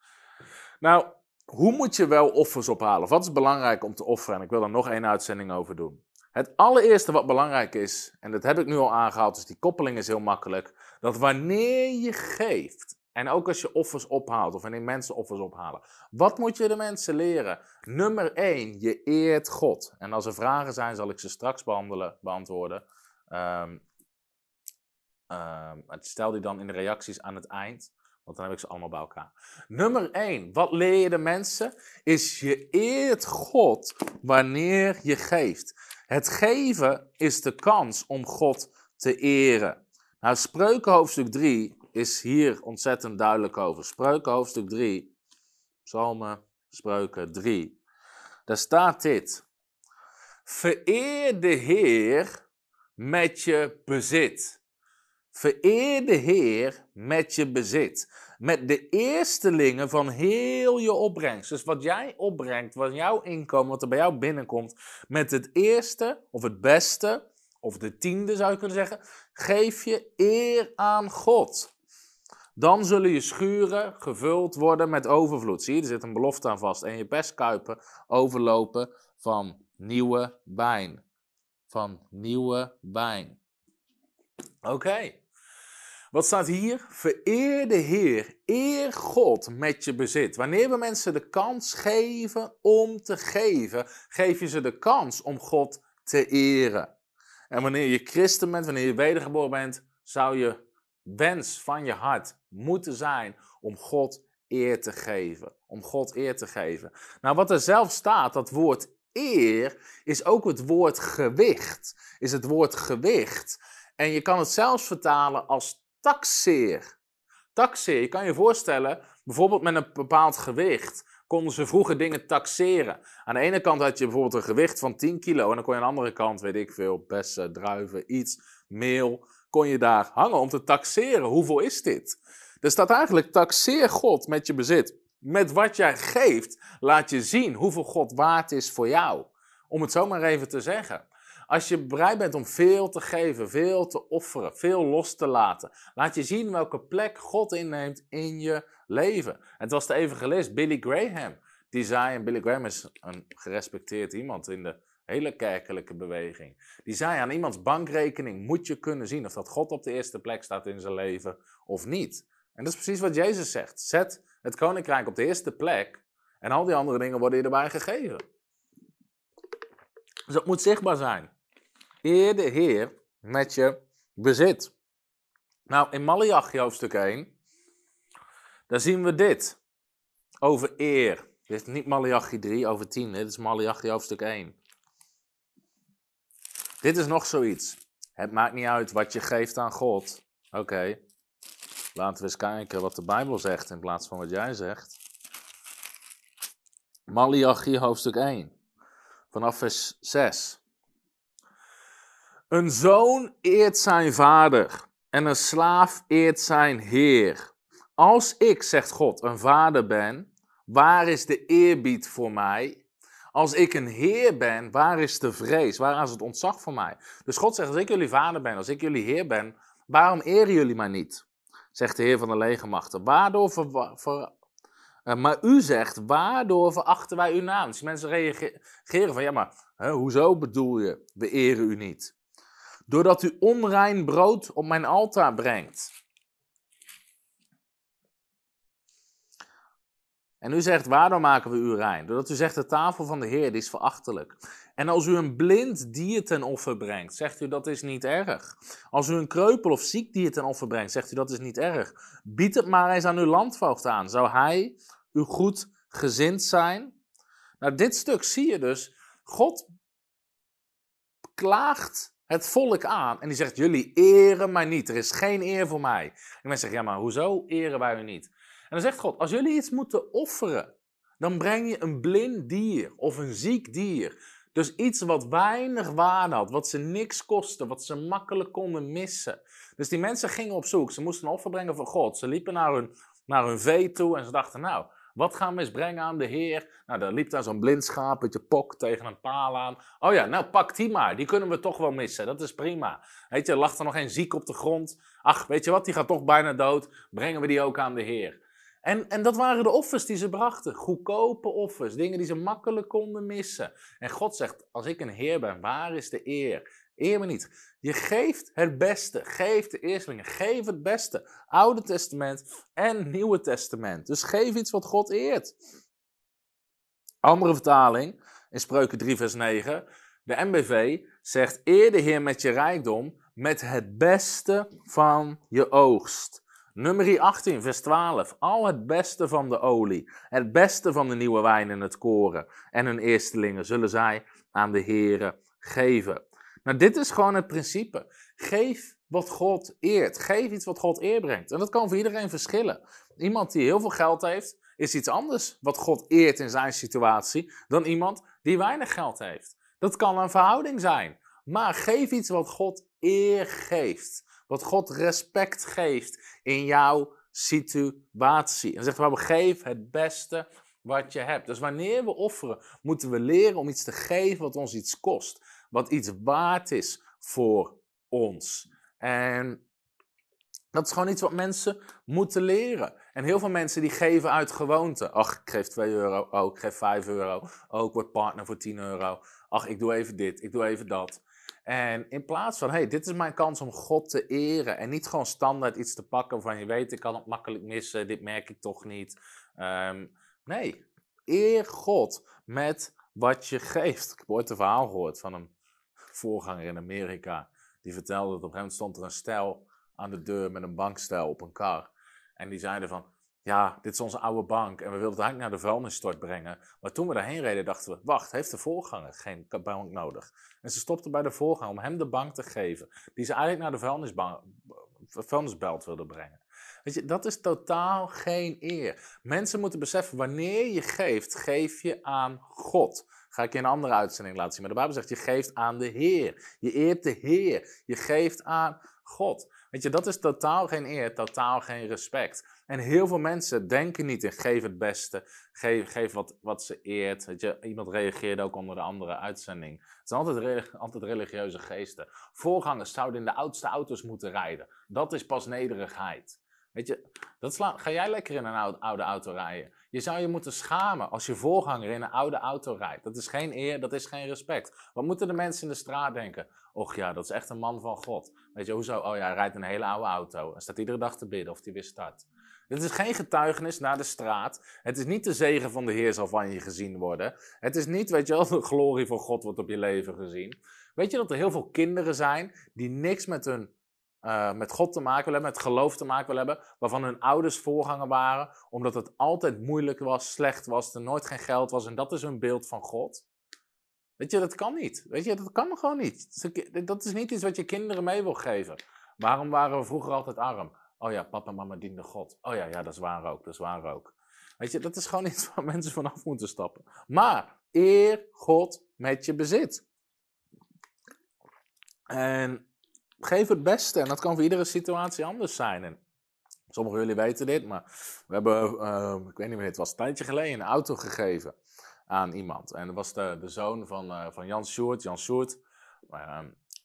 Nou, hoe moet je wel offers ophalen? Wat is belangrijk om te offeren? En ik wil er nog één uitzending over doen. Het allereerste wat belangrijk is, en dat heb ik nu al aangehaald, dus die koppeling is heel makkelijk, dat wanneer je geeft, en ook als je offers ophaalt, of wanneer mensen offers ophalen, wat moet je de mensen leren? Nummer 1, je eert God. En als er vragen zijn, zal ik ze straks behandelen, beantwoorden. Um, stel die dan in de reacties aan het eind. Want dan heb ik ze allemaal bij elkaar. Nummer 1. Wat leer je de mensen? Is je eert God wanneer je geeft. Het geven is de kans om God te eren. Nou, Spreuken hoofdstuk 3 is hier ontzettend duidelijk over. Spreuken hoofdstuk 3. Psalmen, Spreuken 3. Daar staat dit. Vereer de Heer met je bezit. Vereer de Heer met je bezit. Met de eerstelingen van heel je opbrengst. Dus wat jij opbrengt, wat jouw inkomen, wat er bij jou binnenkomt. Met het eerste of het beste, of de tiende zou je kunnen zeggen. Geef je eer aan God. Dan zullen je schuren gevuld worden met overvloed. Zie je, er zit een belofte aan vast. En je pestkuipen overlopen van nieuwe wijn. Van nieuwe wijn. Oké. Wat staat hier? Vereer de Heer, eer God met je bezit. Wanneer we mensen de kans geven om te geven, geef je ze de kans om God te eren. En wanneer je christen bent, wanneer je wedergeboren bent, zou je wens van je hart moeten zijn om God eer te geven. Om God eer te geven. Nou, wat er zelf staat, dat woord eer, is ook het woord gewicht. Is het woord gewicht. En je kan het zelfs vertalen als taxeer. Taxeer, je kan je voorstellen, bijvoorbeeld met een bepaald gewicht konden ze vroeger dingen taxeren. Aan de ene kant had je bijvoorbeeld een gewicht van 10 kilo en dan kon je aan de andere kant, weet ik veel, bessen, druiven, iets, meel, kon je daar hangen om te taxeren. Hoeveel is dit? Er staat eigenlijk, taxeer God met je bezit. Met wat jij geeft, laat je zien hoeveel God waard is voor jou. Om het zo maar even te zeggen. Als je bereid bent om veel te geven, veel te offeren, veel los te laten, laat je zien welke plek God inneemt in je leven. Het was de evangelist Billy Graham die zei, en Billy Graham is een gerespecteerd iemand in de hele kerkelijke beweging. Die zei aan iemands bankrekening moet je kunnen zien of dat God op de eerste plek staat in zijn leven of niet. En dat is precies wat Jezus zegt. Zet het koninkrijk op de eerste plek en al die andere dingen worden je erbij gegeven. Dus dat moet zichtbaar zijn. Eer de Heer met je bezit. Nou, in Malachi hoofdstuk 1, daar zien we dit. Over eer. Dit is niet Malachi 3 over 10, dit is Malachi hoofdstuk 1. Dit is nog zoiets. Het maakt niet uit wat je geeft aan God. Oké, laten we eens kijken wat de Bijbel zegt in plaats van wat jij zegt. Malachi hoofdstuk 1, vanaf vers 6. Een zoon eert zijn vader en een slaaf eert zijn heer. Als ik, zegt God, een vader ben, waar is de eerbied voor mij? Als ik een heer ben, waar is de vrees? Waar is het ontzag voor mij? Dus God zegt, als ik jullie vader ben, als ik jullie heer ben, waarom eren jullie mij niet? Zegt de heer van de legermachten. Waardoor ver, uh, maar u zegt, waardoor verachten wij uw naam? Dus mensen reageren van, ja maar, hoezo bedoel je, we eren u niet? Doordat u onrein brood op mijn altaar brengt. En u zegt, waarom maken we u rein? Doordat u zegt, de tafel van de Heer is verachtelijk. En als u een blind dier ten offer brengt, zegt u, dat is niet erg. Als u een kreupel of ziek dier ten offer brengt, zegt u, dat is niet erg. Bied het maar eens aan uw landvoogd aan. Zou hij u goed gezind zijn? Nou, dit stuk zie je dus. God klaagt het volk aan en die zegt, jullie eren mij niet. Er is geen eer voor mij. En mensen zeggen, ja, maar hoezo eren wij u niet? En dan zegt God, als jullie iets moeten offeren, dan breng je een blind dier of een ziek dier. Dus iets wat weinig waarde had, wat ze niks kostte, wat ze makkelijk konden missen. Dus die mensen gingen op zoek, ze moesten een offer brengen voor God. Ze liepen naar hun, naar hun vee toe en ze dachten, nou, wat gaan we eens brengen aan de Heer? Nou, daar liep daar zo'n blind schaap pok tegen een paal aan. Oh ja, nou pak die maar, die kunnen we toch wel missen, dat is prima. Weet je, lag er nog geen ziek op de grond. Ach, weet je wat, die gaat toch bijna dood. Brengen we die ook aan de Heer. En, en dat waren de offers die ze brachten. Goedkope offers. Dingen die ze makkelijk konden missen. En God zegt: Als ik een Heer ben, waar is de eer? Eer me niet. Je geeft het beste. Geef de eerstelingen. Geef het beste. Oude Testament en Nieuwe Testament. Dus geef iets wat God eert. Andere vertaling in Spreuken 3, vers 9. De MBV zegt: Eer de Heer met je rijkdom, met het beste van je oogst. Nummer 18, vers 12. Al het beste van de olie, het beste van de nieuwe wijn en het koren en hun eerstelingen zullen zij aan de Here geven. Nou, dit is gewoon het principe. Geef wat God eert. Geef iets wat God eer brengt. En dat kan voor iedereen verschillen. Iemand die heel veel geld heeft, is iets anders wat God eert in zijn situatie dan iemand die weinig geld heeft. Dat kan een verhouding zijn. Maar geef iets wat God eer geeft. Wat God respect geeft in jouw situatie. En zegt we geef het beste wat je hebt. Dus wanneer we offeren, moeten we leren om iets te geven wat ons iets kost. Wat iets waard is voor ons. En dat is gewoon iets wat mensen moeten leren. En heel veel mensen die geven uit gewoonte. Ach, ik geef 2 euro. Oh, ik geef 5 euro. Oh, ik word partner voor 10 euro. Ach, ik doe even dit. Ik doe even dat. En in plaats van, hey, dit is mijn kans om God te eren. En niet gewoon standaard iets te pakken van je weet, ik kan het makkelijk missen, dit merk ik toch niet. Um, nee, eer God met wat je geeft. Ik heb ooit een verhaal gehoord van een voorganger in Amerika. Die vertelde dat op een gegeven moment stond er een stel aan de deur met een bankstel op een kar. En die zeiden van, ja, dit is onze oude bank en we wilden het eigenlijk naar de vuilnisstort brengen. Maar toen we daarheen reden, dachten we, wacht, heeft de voorganger geen bank nodig? En ze stopten bij de voorganger om hem de bank te geven, die ze eigenlijk naar de vuilnisbelt wilden brengen. Weet je, dat is totaal geen eer. Mensen moeten beseffen, wanneer je geeft, geef je aan God. Ga ik je een andere uitzending laten zien. Maar de Bijbel zegt, je geeft aan de Heer. Je eert de Heer. Je geeft aan God. Weet je, dat is totaal geen eer, totaal geen respect. En heel veel mensen denken niet in geef het beste, geef, geef wat, wat ze eert. Weet je, iemand reageerde ook onder de andere uitzending. Het zijn altijd, altijd religieuze geesten. Voorgangers zouden in de oudste auto's moeten rijden. Dat is pas nederigheid. Weet je, dat ga jij lekker in een oude, oude auto rijden? Je zou je moeten schamen als je voorganger in een oude auto rijdt. Dat is geen eer, dat is geen respect. Wat moeten de mensen in de straat denken? Och ja, dat is echt een man van God. Weet je, hoezo? Oh ja, hij rijdt een hele oude auto. En staat iedere dag te bidden of hij weer start. Dit is geen getuigenis naar de straat. Het is niet de zegen van de Heer zal van je gezien worden. Het is niet, weet je wel, de glorie van God wordt op je leven gezien. Weet je dat er heel veel kinderen zijn die niks met hun uh, met God te maken willen hebben, met geloof te maken willen hebben, waarvan hun ouders voorganger waren, omdat het altijd moeilijk was, slecht was, er nooit geen geld was en dat is hun beeld van God. Weet je, dat kan niet. Weet je, dat kan gewoon niet. Dat is niet iets wat je kinderen mee wil geven. Waarom waren we vroeger altijd arm? Oh ja, papa en mama dienden God. Oh ja, ja, dat is waar ook, dat is waar ook. Weet je, dat is gewoon iets waar mensen vanaf moeten stappen. Maar eer God met je bezit. En geef het beste. En dat kan voor iedere situatie anders zijn. En sommigen jullie weten dit, maar we hebben, uh, ik weet niet meer, het was een tijdje geleden, een auto gegeven aan iemand. En dat was de, de zoon van, uh, van Jan Sjoerd. Jan Sjoerd, uh,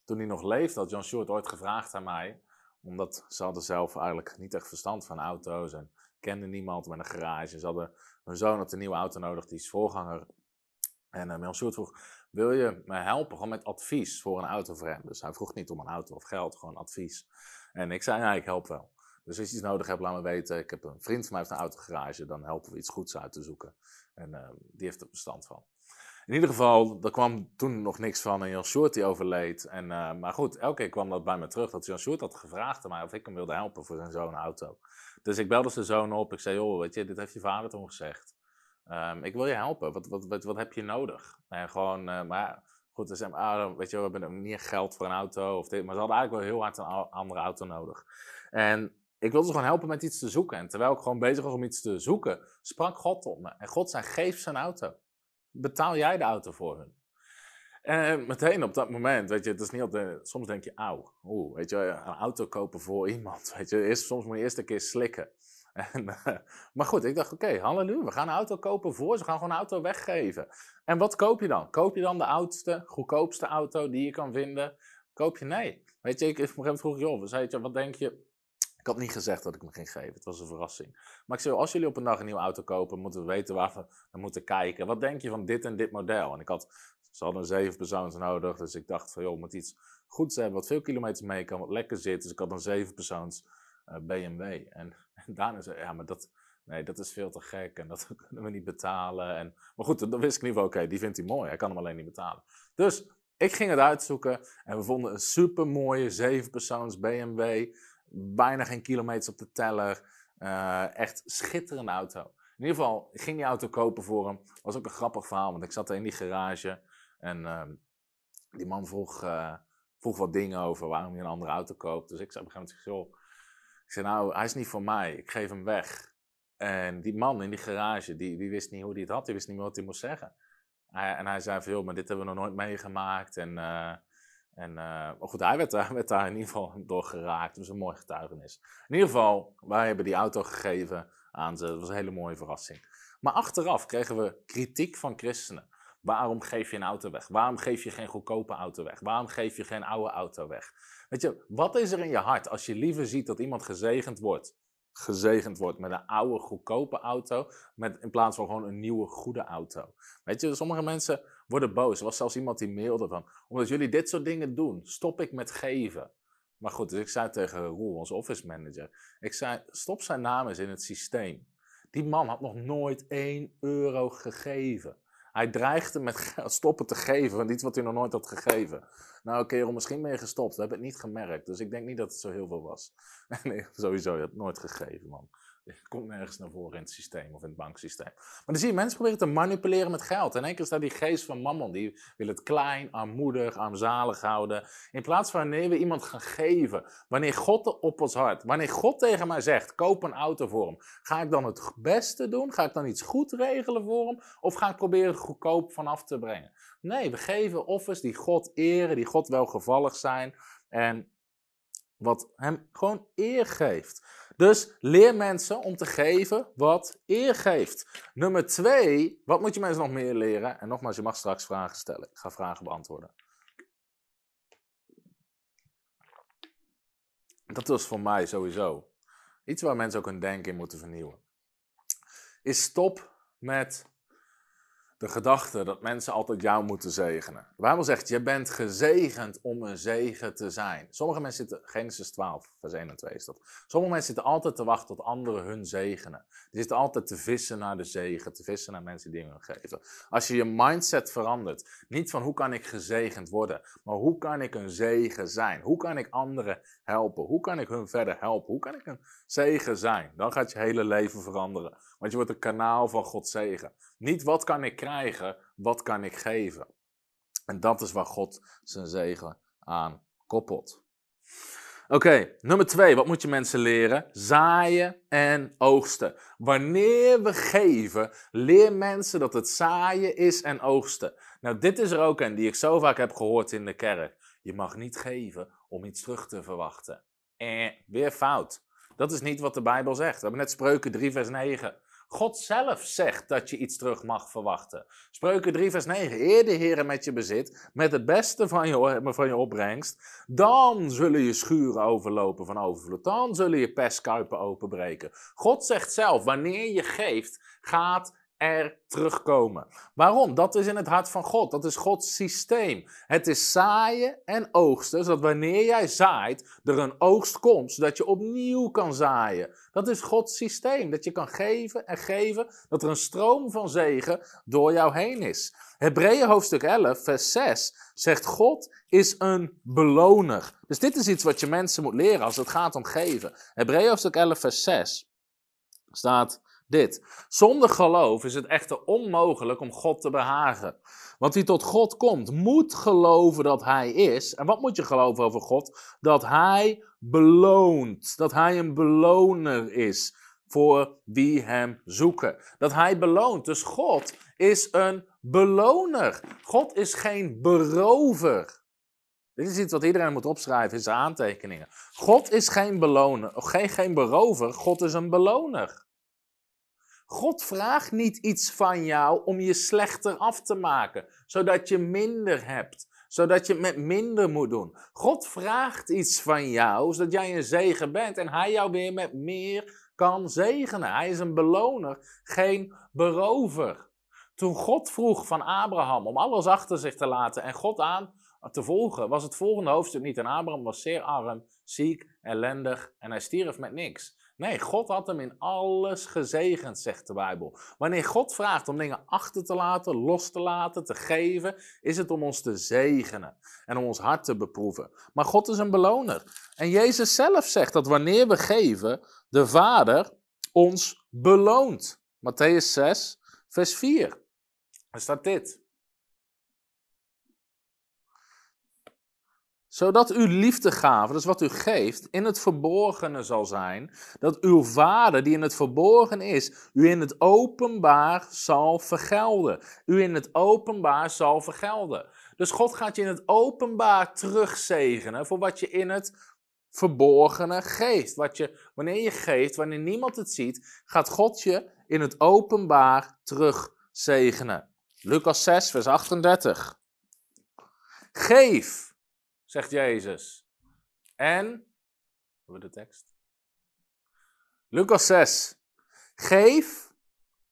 toen hij nog leefde, had Jan Sjoerd ooit gevraagd aan mij, omdat ze hadden zelf eigenlijk niet echt verstand van auto's en kenden niemand met een garage. Ze hadden, hun zoon had een nieuwe auto nodig, die is voorganger. En uh, Jan Sjoerd vroeg, wil je me helpen gewoon met advies voor een auto voor hem? Dus hij vroeg niet om een auto of geld, gewoon advies. En ik zei, ja, ik help wel. Dus als je iets nodig hebt, laat me weten. Ik heb een vriend van mij heeft een autogarage, dan helpen we iets goeds uit te zoeken. En uh, die heeft er bestand van. In ieder geval, er kwam toen nog niks van en Jan Short die overleed. En, uh, maar goed, elke keer kwam dat bij me terug dat Jan Short had gevraagd aan mij of ik hem wilde helpen voor zijn zo'n auto. Dus ik belde zijn zoon op. Ik zei, joh, weet je, dit heeft je vader toen gezegd. Um, ik wil je helpen. Wat, wat, wat, wat heb je nodig? En gewoon, uh, maar goed, ah, weet je, we hebben niet geld voor een auto of dit, maar ze hadden eigenlijk wel heel hard een andere auto nodig. En ik wilde ze gewoon helpen met iets te zoeken. En terwijl ik gewoon bezig was om iets te zoeken, sprak God tot me. En God zei: geef een auto. Betaal jij de auto voor hun. En meteen op dat moment, weet je, het is niet altijd, soms denk je, auw, oeh, weet je, een auto kopen voor iemand, weet je, eerst, soms moet je eerst een keer slikken. En, uh, maar goed, ik dacht, oké, okay, halleluja, we gaan een auto kopen voor ze, gaan gewoon een auto weggeven. En wat koop je dan? Koop je dan de oudste, goedkoopste auto die je kan vinden? Koop je? Nee. Weet je, ik, gegeven moment vroeg joh, zei wat denk je? Ik had niet gezegd dat ik me ging geven, het was een verrassing. Maar ik zei, als jullie op een dag een nieuwe auto kopen, moeten we weten waar we moeten kijken. Wat denk je van dit en dit model? En ik had, ze hadden zeven persoons nodig, dus ik dacht van, joh, moet iets goeds hebben, wat veel kilometers mee kan, wat lekker zit. Dus ik had een zeven persoons uh, BMW. En, en daarna zei ja, maar dat, nee, dat is veel te gek en dat kunnen we niet betalen. En, maar goed, dan wist ik niet van, oké, die vindt hij mooi, hij kan hem alleen niet betalen. Dus ik ging het uitzoeken en we vonden een super mooie 7 persoons BMW. Bijna geen kilometers op de teller. Uh, echt schitterende auto. In ieder geval, ik ging die auto kopen voor hem. Was ook een grappig verhaal, want ik zat in die garage. En uh, die man vroeg, uh, vroeg wat dingen over waarom je een andere auto koopt. Dus ik zei op een gegeven moment, joh, ik zei, nou, hij is niet voor mij. Ik geef hem weg. En die man in die garage, die, wist niet hoe hij het had. Die wist niet meer wat hij moest zeggen. En hij zei van, maar dit hebben we nog nooit meegemaakt. En, uh, en maar goed, hij werd, daar in ieder geval door geraakt. Was een mooi getuigenis. In ieder geval, wij hebben die auto gegeven aan ze. Dat was een hele mooie verrassing. Maar achteraf kregen we kritiek van christenen. Waarom geef je een auto weg? Waarom geef je geen goedkope auto weg? Waarom geef je geen oude auto weg? Weet je, wat is er in je hart als je liever ziet dat iemand gezegend wordt? Gezegend wordt met een oude, goedkope auto, met, in plaats van gewoon een nieuwe, goede auto. Weet je, sommige mensen worden boos. Er was zelfs iemand die mailde van, omdat jullie dit soort dingen doen, stop ik met geven. Maar goed, dus ik zei tegen Roel, onze office manager, ik zei, stop zijn naam eens in het systeem. Die man had nog nooit 1 euro gegeven. Hij dreigde met stoppen te geven van iets wat hij nog nooit had gegeven. Nou, kerel, misschien ben je gestopt. We hebben het niet gemerkt. Dus ik denk niet dat het zo heel veel was. nee, sowieso, je hebt nooit gegeven, man. Komt nergens naar voren in het systeem of in het banksysteem. Maar dan zie je mensen proberen te manipuleren met geld. En één keer staat die geest van mammon. Die wil het klein, armoedig, armzalig houden. In plaats van wanneer we iemand gaan geven. Wanneer God op ons hart. Wanneer God tegen mij zegt, koop een auto voor hem. Ga ik dan het beste doen? Ga ik dan iets goed regelen voor hem? Of ga ik proberen goedkoop vanaf te brengen? Nee, we geven offers die God eren, die God welgevallig zijn. En wat hem gewoon eer geeft. Dus leer mensen om te geven wat eer geeft. Nummer twee, wat moet je mensen nog meer leren? En nogmaals, je mag straks vragen stellen. Ik ga vragen beantwoorden. Dat was voor mij sowieso iets waar mensen ook hun denken in moeten vernieuwen, is stop met de gedachte dat mensen altijd jou moeten zegenen. De Bijbel zegt, je bent gezegend om een zegen te zijn. Sommige mensen zitten, Genesis 12, vers 1 en 2 is dat. Sommige mensen zitten altijd te wachten tot anderen hun zegenen. Die zitten altijd te vissen naar de zegen, te vissen naar mensen die hun geven. Als je je mindset verandert, niet van hoe kan ik gezegend worden, maar hoe kan ik een zegen zijn? Hoe kan ik anderen helpen? Hoe kan ik hun verder helpen? Hoe kan ik een zegen zijn? Dan gaat je hele leven veranderen. Want je wordt een kanaal van Gods zegen. Niet wat kan ik krijgen, wat kan ik geven. En dat is waar God zijn zegen aan koppelt. Oké, nummer twee. Wat moet je mensen leren? Zaaien en oogsten. Wanneer we geven, leer mensen dat het zaaien is en oogsten. Nou, dit is er ook een die ik zo vaak heb gehoord in de kerk. Je mag niet geven om iets terug te verwachten. Eh, weer fout. Dat is niet wat de Bijbel zegt. We hebben net Spreuken 3, vers 9. God zelf zegt dat je iets terug mag verwachten. Spreuken 3, vers 9. Eer de Heer met je bezit, met het beste van je, van je opbrengst. Dan zullen je schuren overlopen van overvloed. Dan zullen je pestkuipen openbreken. God zegt zelf, wanneer je geeft, gaat er terugkomen. Waarom? Dat is in het hart van God. Dat is Gods systeem. Het is zaaien en oogsten, zodat wanneer jij zaait, er een oogst komt, zodat je opnieuw kan zaaien. Dat is Gods systeem. Dat je kan geven en geven, dat er een stroom van zegen door jou heen is. Hebreeën hoofdstuk 11, vers 6 zegt God is een beloner. Dus dit is iets wat je mensen moet leren als het gaat om geven. Hebreeën hoofdstuk 11, vers 6 staat dit. Zonder geloof is het echter onmogelijk om God te behagen. Want wie tot God komt, moet geloven dat Hij is. En wat moet je geloven over God? Dat Hij beloont. Dat Hij een beloner is voor wie Hem zoeken. Dat Hij beloont. Dus God is een beloner. God is geen berover. Dit is iets wat iedereen moet opschrijven in zijn aantekeningen. God is geen beloner, geen, geen berover, God is een beloner. God vraagt niet iets van jou om je slechter af te maken, zodat je minder hebt, zodat je het met minder moet doen. God vraagt iets van jou, zodat jij een zegen bent en hij jou weer met meer kan zegenen. Hij is een beloner, geen berover. Toen God vroeg van Abraham om alles achter zich te laten en God aan te volgen, was het volgende hoofdstuk niet. En Abraham was zeer arm, ziek, ellendig en hij stierf met niks. Nee, God had hem in alles gezegend, zegt de Bijbel. Wanneer God vraagt om dingen achter te laten, los te laten, te geven, is het om ons te zegenen en om ons hart te beproeven. Maar God is een beloner. En Jezus zelf zegt dat wanneer we geven, de Vader ons beloont. Matthäus 6, vers 4. Er staat dit. Zodat uw liefdegave, dus wat u geeft, in het verborgene zal zijn. Dat uw vader, die in het verborgen is, u in het openbaar zal vergelden. U in het openbaar zal vergelden. Dus God gaat je in het openbaar terugzegenen voor wat je in het verborgene geeft. Wat je, wanneer je geeft, wanneer niemand het ziet, gaat God je in het openbaar terugzegenen. Lucas 6, vers 38. Geef zegt Jezus. En, we de tekst? Lucas 6. Geef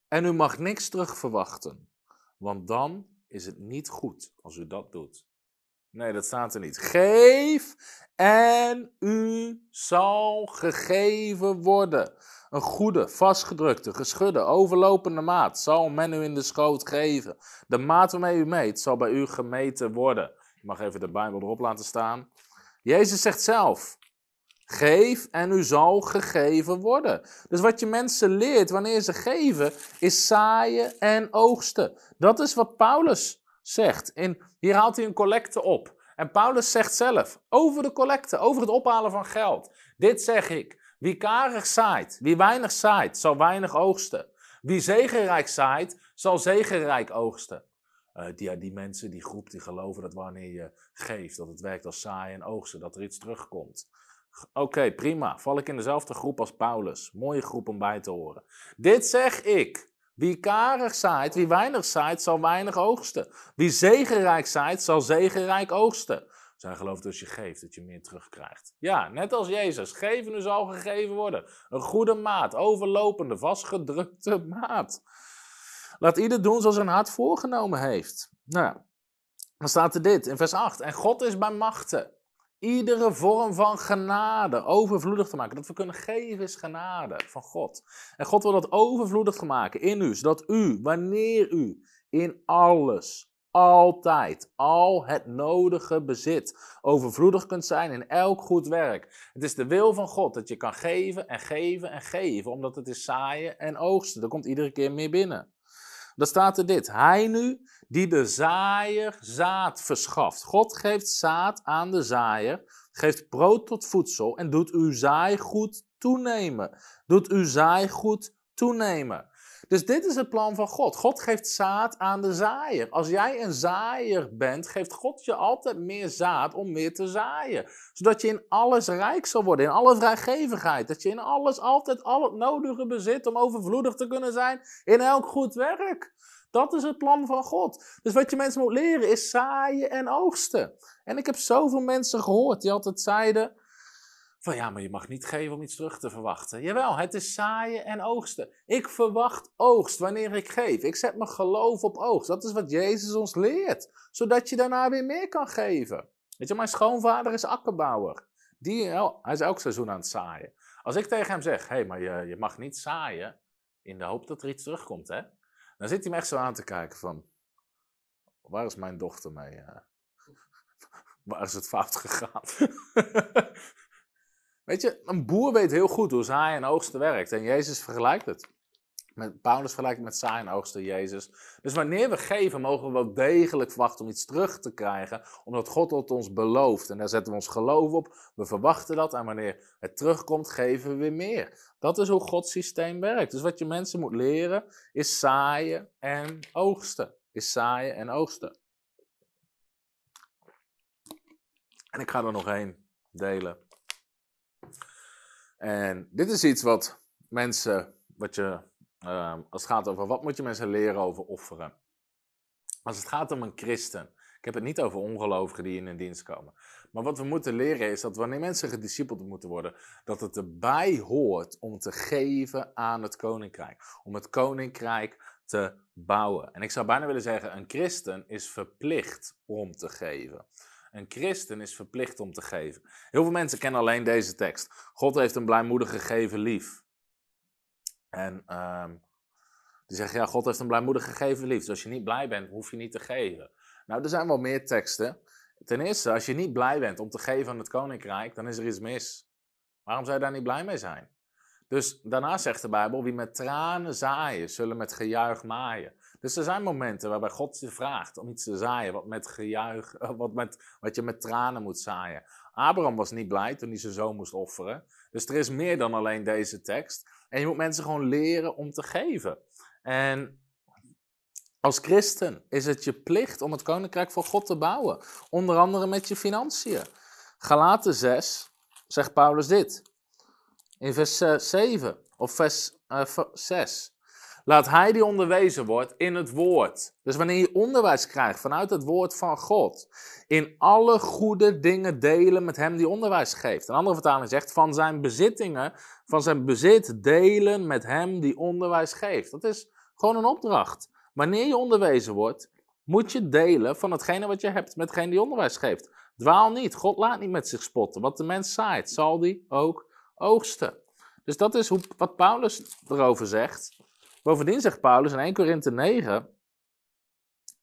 en u mag niks terug verwachten, want dan is het niet goed als u dat doet. Nee, dat staat er niet. Geef en u zal gegeven worden. Een goede, vastgedrukte, geschudde, overlopende maat zal men u in de schoot geven. De maat waarmee u meet zal bij u gemeten worden mag even de Bijbel erop laten staan. Jezus zegt zelf: Geef en u zal gegeven worden. Dus wat je mensen leert wanneer ze geven, is zaaien en oogsten. Dat is wat Paulus zegt. In, hier haalt hij een collecte op. En Paulus zegt zelf over de collecte, over het ophalen van geld. Dit zeg ik. Wie karig zaait, wie weinig zaait, zal weinig oogsten. Wie zegenrijk zaait, zal zegenrijk oogsten. Uh, die, die mensen, die groep, die geloven dat wanneer je geeft, dat het werkt als saai en oogsten, dat er iets terugkomt. Oké, prima. Val ik in dezelfde groep als Paulus. Mooie groep om bij te horen. Dit zeg ik. Wie karig zaait, wie weinig zaait, zal weinig oogsten. Wie zegenrijk zaait, zal zegenrijk oogsten. Zij gelooft als je geeft, dat je meer terugkrijgt. Ja, net als Jezus. Geven u zal gegeven worden. Een goede maat, overlopende, vastgedrukte maat. Laat ieder doen zoals zijn hart voorgenomen heeft. Nou, dan staat er dit in vers 8. En God is bij machten iedere vorm van genade overvloedig te maken. Dat we kunnen geven is genade van God. En God wil dat overvloedig maken in u, zodat u, wanneer u in alles, altijd, al het nodige bezit, overvloedig kunt zijn in elk goed werk. Het is de wil van God dat je kan geven en geven en geven, omdat het is zaaien en oogsten. Er komt iedere keer meer binnen. Dan staat er dit. Hij nu die de zaaier zaad verschaft. God geeft zaad aan de zaaier, geeft brood tot voedsel en doet uw zaaigoed toenemen. Doet uw zaaigoed toenemen. Dus dit is het plan van God. God geeft zaad aan de zaaier. Als jij een zaaier bent, geeft God je altijd meer zaad om meer te zaaien. Zodat je in alles rijk zal worden, in alle vrijgevigheid. Dat je in alles altijd al het nodige bezit om overvloedig te kunnen zijn in elk goed werk. Dat is het plan van God. Dus wat je mensen moet leren is zaaien en oogsten. En ik heb zoveel mensen gehoord die altijd zeiden: van ja, maar je mag niet geven om iets terug te verwachten. Jawel, het is zaaien en oogsten. Ik verwacht oogst wanneer ik geef. Ik zet mijn geloof op oogst. Dat is wat Jezus ons leert, zodat je daarna weer meer kan geven. Weet je, mijn schoonvader is akkerbouwer. Die, hij is elk seizoen aan het zaaien. Als ik tegen hem zeg, hé, hey, maar je, je mag niet zaaien, in de hoop dat er iets terugkomt, hè? Dan zit hij me echt zo aan te kijken van, waar is mijn dochter mee? waar is het fout gegaan? Weet je, een boer weet heel goed hoe zaaien en oogsten werkt. En Jezus vergelijkt het. Met, Paulus vergelijkt het met zaaien en oogsten Jezus. Dus wanneer we geven, mogen we wel degelijk verwachten om iets terug te krijgen. Omdat God het ons belooft. En daar zetten we ons geloof op. We verwachten dat. En wanneer het terugkomt, geven we weer meer. Dat is hoe Gods systeem werkt. Dus wat je mensen moet leren, is zaaien en oogsten. Is zaaien en oogsten. En ik ga er nog één delen. En dit is iets wat mensen, wat je, uh, als het gaat over wat moet je mensen leren over offeren. Als het gaat om een christen, ik heb het niet over ongelovigen die in een dienst komen. Maar wat we moeten leren is dat wanneer mensen gediscipeld moeten worden, dat het erbij hoort om te geven aan het koninkrijk. Om het koninkrijk te bouwen. En ik zou bijna willen zeggen, een christen is verplicht om te geven. Een christen is verplicht om te geven. Heel veel mensen kennen alleen deze tekst. God heeft een blijmoedige gegeven lief. En um, die zeggen, ja, God heeft een blijmoedige gegeven lief. Dus als je niet blij bent, hoef je niet te geven. Nou, er zijn wel meer teksten. Ten eerste, als je niet blij bent om te geven aan het koninkrijk, dan is er iets mis. Waarom zou je daar niet blij mee zijn? Dus daarna zegt de Bijbel, wie met tranen zaaien, zullen met gejuich maaien. Dus er zijn momenten waarbij God je vraagt om iets te zaaien wat, met gejuich, wat, met, wat je met tranen moet zaaien. Abraham was niet blij toen hij zijn zoon moest offeren. Dus er is meer dan alleen deze tekst. En je moet mensen gewoon leren om te geven. En als christen is het je plicht om het koninkrijk van God te bouwen. Onder andere met je financiën. Galaten 6 zegt Paulus dit. In vers 7 eh, of vers uh, eh, 6. Laat hij die onderwezen wordt in het woord. Dus wanneer je onderwijs krijgt vanuit het woord van God, in alle goede dingen delen met hem die onderwijs geeft. Een andere vertaling zegt van zijn bezittingen, van zijn bezit delen met hem die onderwijs geeft. Dat is gewoon een opdracht. Wanneer je onderwezen wordt, moet je delen van hetgene wat je hebt met degene die onderwijs geeft. Dwaal niet. God laat niet met zich spotten. Wat de mens zaait, zal die ook oogsten. Dus dat is hoe, wat Paulus erover zegt. Bovendien zegt Paulus in 1 Korinthe 9,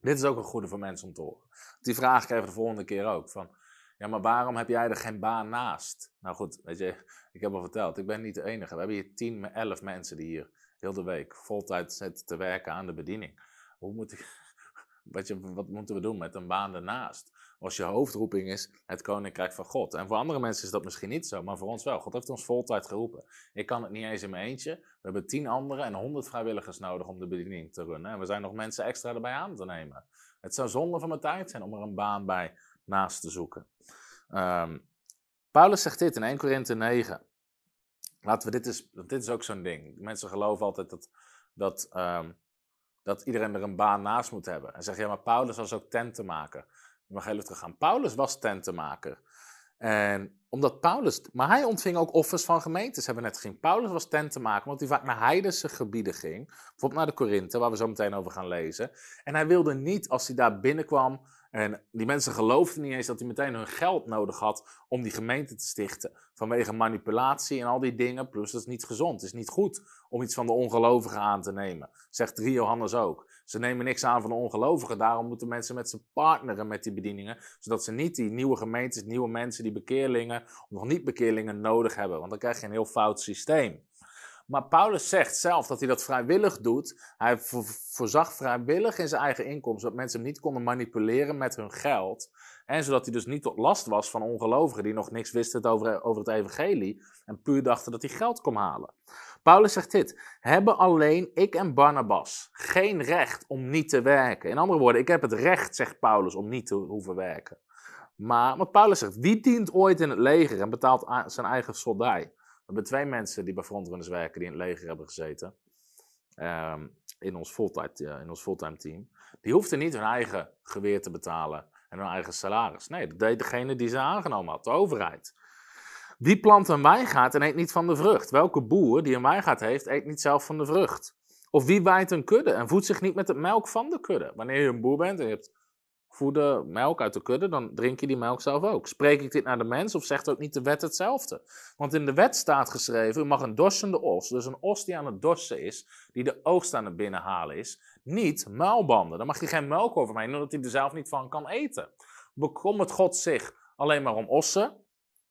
dit is ook een goede voor mensen om te horen. Die vraag krijgen we de volgende keer ook. Van, ja, maar waarom heb jij er geen baan naast? Nou goed, weet je, ik heb al verteld, ik ben niet de enige. We hebben hier 10, 11 mensen die hier heel de week voltijd zitten te werken aan de bediening. Hoe moet ik, wat, je, wat moeten we doen met een baan ernaast? Als je hoofdroeping is het koninkrijk van God. En voor andere mensen is dat misschien niet zo, maar voor ons wel. God heeft ons voltijd geroepen. Ik kan het niet eens in mijn eentje. We hebben tien anderen en honderd vrijwilligers nodig om de bediening te runnen. En we zijn nog mensen extra erbij aan te nemen. Het zou zonde van mijn tijd zijn om er een baan bij naast te zoeken. Um, Paulus zegt dit in 1 Korinthe 9. Laten we dit is, dit is ook zo'n ding. Mensen geloven altijd dat, dat, um, dat iedereen er een baan naast moet hebben. En zeggen, ja, maar Paulus was ook tenten maken. Mag heel even teruggaan. Paulus was tentenmaker. En omdat Paulus, maar hij ontving ook offers van gemeentes, hebben we net gezien. Paulus was tentenmaker, want hij vaak naar heidense gebieden ging. Bijvoorbeeld naar de Korinthe, waar we zo meteen over gaan lezen. En hij wilde niet, als hij daar binnenkwam, en die mensen geloofden niet eens dat hij meteen hun geld nodig had om die gemeente te stichten. Vanwege manipulatie en al die dingen. Plus, dat is niet gezond. Het is niet goed om iets van de ongelovigen aan te nemen. Zegt 3 Johannes ook. Ze nemen niks aan van de ongelovigen. Daarom moeten mensen met ze partneren met die bedieningen. Zodat ze niet die nieuwe gemeentes, nieuwe mensen, die bekeerlingen of nog niet bekeerlingen nodig hebben. Want dan krijg je een heel fout systeem. Maar Paulus zegt zelf dat hij dat vrijwillig doet. Hij voorzag vrijwillig in zijn eigen inkomsten, zodat mensen hem niet konden manipuleren met hun geld. En zodat hij dus niet tot last was van ongelovigen die nog niks wisten over, over het evangelie en puur dachten dat hij geld kon halen. Paulus zegt dit: Hebben alleen ik en Barnabas geen recht om niet te werken? In andere woorden, ik heb het recht, zegt Paulus, om niet te hoeven werken. Maar wat Paulus zegt: Wie dient ooit in het leger en betaalt zijn eigen soldij? We hebben twee mensen die bij frontrunners werken, die in het leger hebben gezeten. Ehm, in ons fulltime, uh, in ons fulltime team. Die hoefden niet hun eigen geweer te betalen en hun eigen salaris. Nee, dat deed degene die ze aangenomen had, de overheid. Wie plant een wijngaard en eet niet van de vrucht? Welke boer die een wijngaard heeft, eet niet zelf van de vrucht? Of wie wijdt een kudde en voedt zich niet met het melk van de kudde? Wanneer je een boer bent en je hebt voeden melk uit de kudde, dan drink je die melk zelf ook. Spreek ik dit naar de mens of zegt ook niet de wet hetzelfde? Want in de wet staat geschreven, u mag een dorsende os, dus een os die aan het dorsen is, die de oogst aan het binnenhalen is, niet muilbanden. Dan mag je geen melk over mij, omdat hij er zelf niet van kan eten. Bekommert God zich alleen maar om ossen?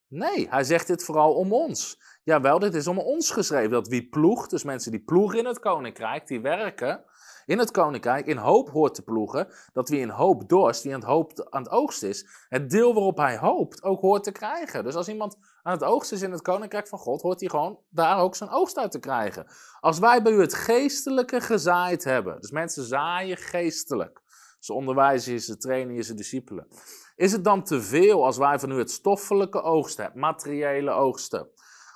Nee, hij zegt dit vooral om ons. Jawel, dit is om ons geschreven, dat wie ploegt, dus mensen die ploegen in het koninkrijk, die werken, in het koninkrijk in hoop hoort te ploegen, dat wie in hoop dorst, wie aan het, hoop aan het oogst is, het deel waarop hij hoopt ook hoort te krijgen. Dus als iemand aan het oogst is in het koninkrijk van God, hoort hij gewoon daar ook zijn oogst uit te krijgen. Als wij bij u het geestelijke gezaaid hebben, dus mensen zaaien geestelijk, ze onderwijzen je, ze trainen je, ze discipelen. Is het dan te veel als wij van u het stoffelijke oogst hebben, materiële oogsten?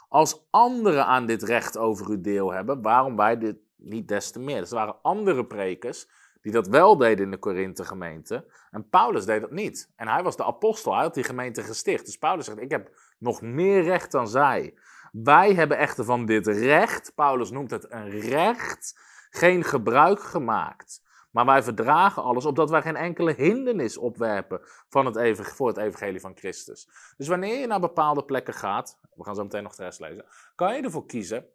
Als anderen aan dit recht over u deel hebben, waarom wij dit niet des te meer. Dus er waren andere prekers die dat wel deden in de Korinthe gemeente. En Paulus deed dat niet. En hij was de apostel, hij had die gemeente gesticht. Dus Paulus zegt, ik heb nog meer recht dan zij. Wij hebben echter van dit recht, Paulus noemt het een recht, geen gebruik gemaakt. Maar wij verdragen alles, opdat wij geen enkele hindernis opwerpen van het voor het evangelie van Christus. Dus wanneer je naar bepaalde plekken gaat, we gaan zo meteen nog de rest lezen, kan je ervoor kiezen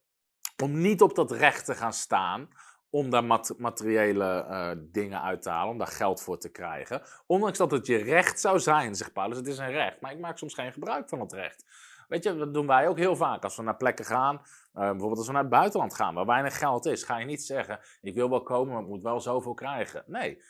om niet op dat recht te gaan staan, om daar materiële uh, dingen uit te halen, om daar geld voor te krijgen. Ondanks dat het je recht zou zijn, zegt Paulus, het is een recht, maar ik maak soms geen gebruik van het recht. Weet je, dat doen wij ook heel vaak. Als we naar plekken gaan, uh, bijvoorbeeld als we naar het buitenland gaan, waar weinig geld is, ga je niet zeggen, ik wil wel komen, maar ik moet wel zoveel krijgen. Nee,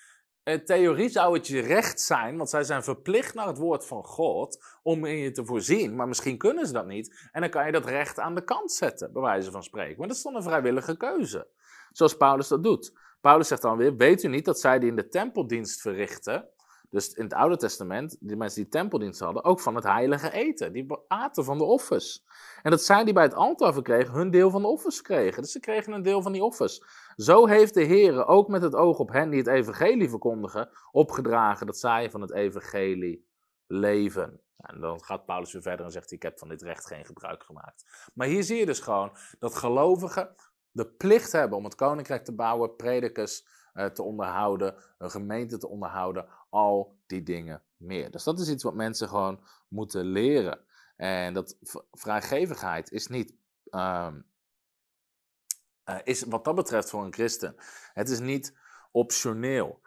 in theorie zou het je recht zijn, want zij zijn verplicht naar het woord van God om in je te voorzien, maar misschien kunnen ze dat niet. En dan kan je dat recht aan de kant zetten, bij wijze van spreken. Maar dat is dan een vrijwillige keuze, zoals Paulus dat doet. Paulus zegt dan weer, weet u niet dat zij die in de tempeldienst verrichten, dus in het Oude Testament, die mensen die tempeldienst hadden, ook van het heilige eten. Die aten van de offers. En dat zij die bij het altaar verkregen, hun deel van de offers kregen. Dus ze kregen een deel van die offers. Zo heeft de Heer ook met het oog op hen die het evangelie verkondigen, opgedragen dat zij van het evangelie leven. En dan gaat Paulus weer verder en zegt: Ik heb van dit recht geen gebruik gemaakt. Maar hier zie je dus gewoon dat gelovigen de plicht hebben om het koninkrijk te bouwen, predikers eh, te onderhouden, een gemeente te onderhouden, al die dingen meer. Dus dat is iets wat mensen gewoon moeten leren. En dat vrijgevigheid is niet. Ehm, eh, is wat dat betreft voor een christen. Het is niet optioneel.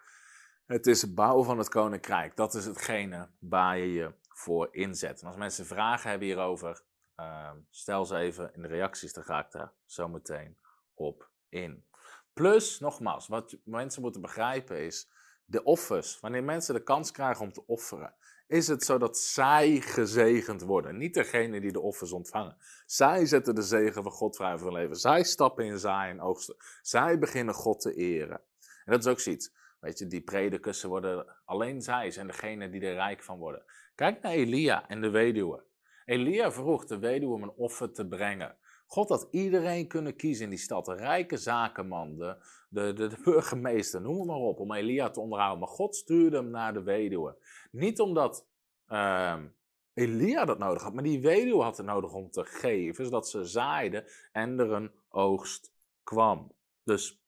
Het is bouwen van het koninkrijk. Dat is hetgene waar je je voor inzet. En als mensen vragen hebben hierover, ehm, stel ze even in de reacties, dan ga ik daar zo meteen op in. Plus, nogmaals, wat mensen moeten begrijpen is, de offers. Wanneer mensen de kans krijgen om te offeren, is het zo dat zij gezegend worden. Niet degene die de offers ontvangen. Zij zetten de zegen van God vrij voor leven. Zij stappen in zaaien en oogsten. Zij beginnen God te eren. En dat is ook zoiets. Weet je, die predikers worden, alleen zij zijn degene die er rijk van worden. Kijk naar Elia en de weduwe. Elia vroeg de weduwe om een offer te brengen. God had iedereen kunnen kiezen in die stad. De rijke zakenman, de, de, burgemeester, noem het maar op, om Elia te onderhouden. Maar God stuurde hem naar de weduwe. Niet omdat ehm, Elia dat nodig had, maar die weduwe had het nodig om te geven, zodat ze zaaide en er een oogst kwam. Dus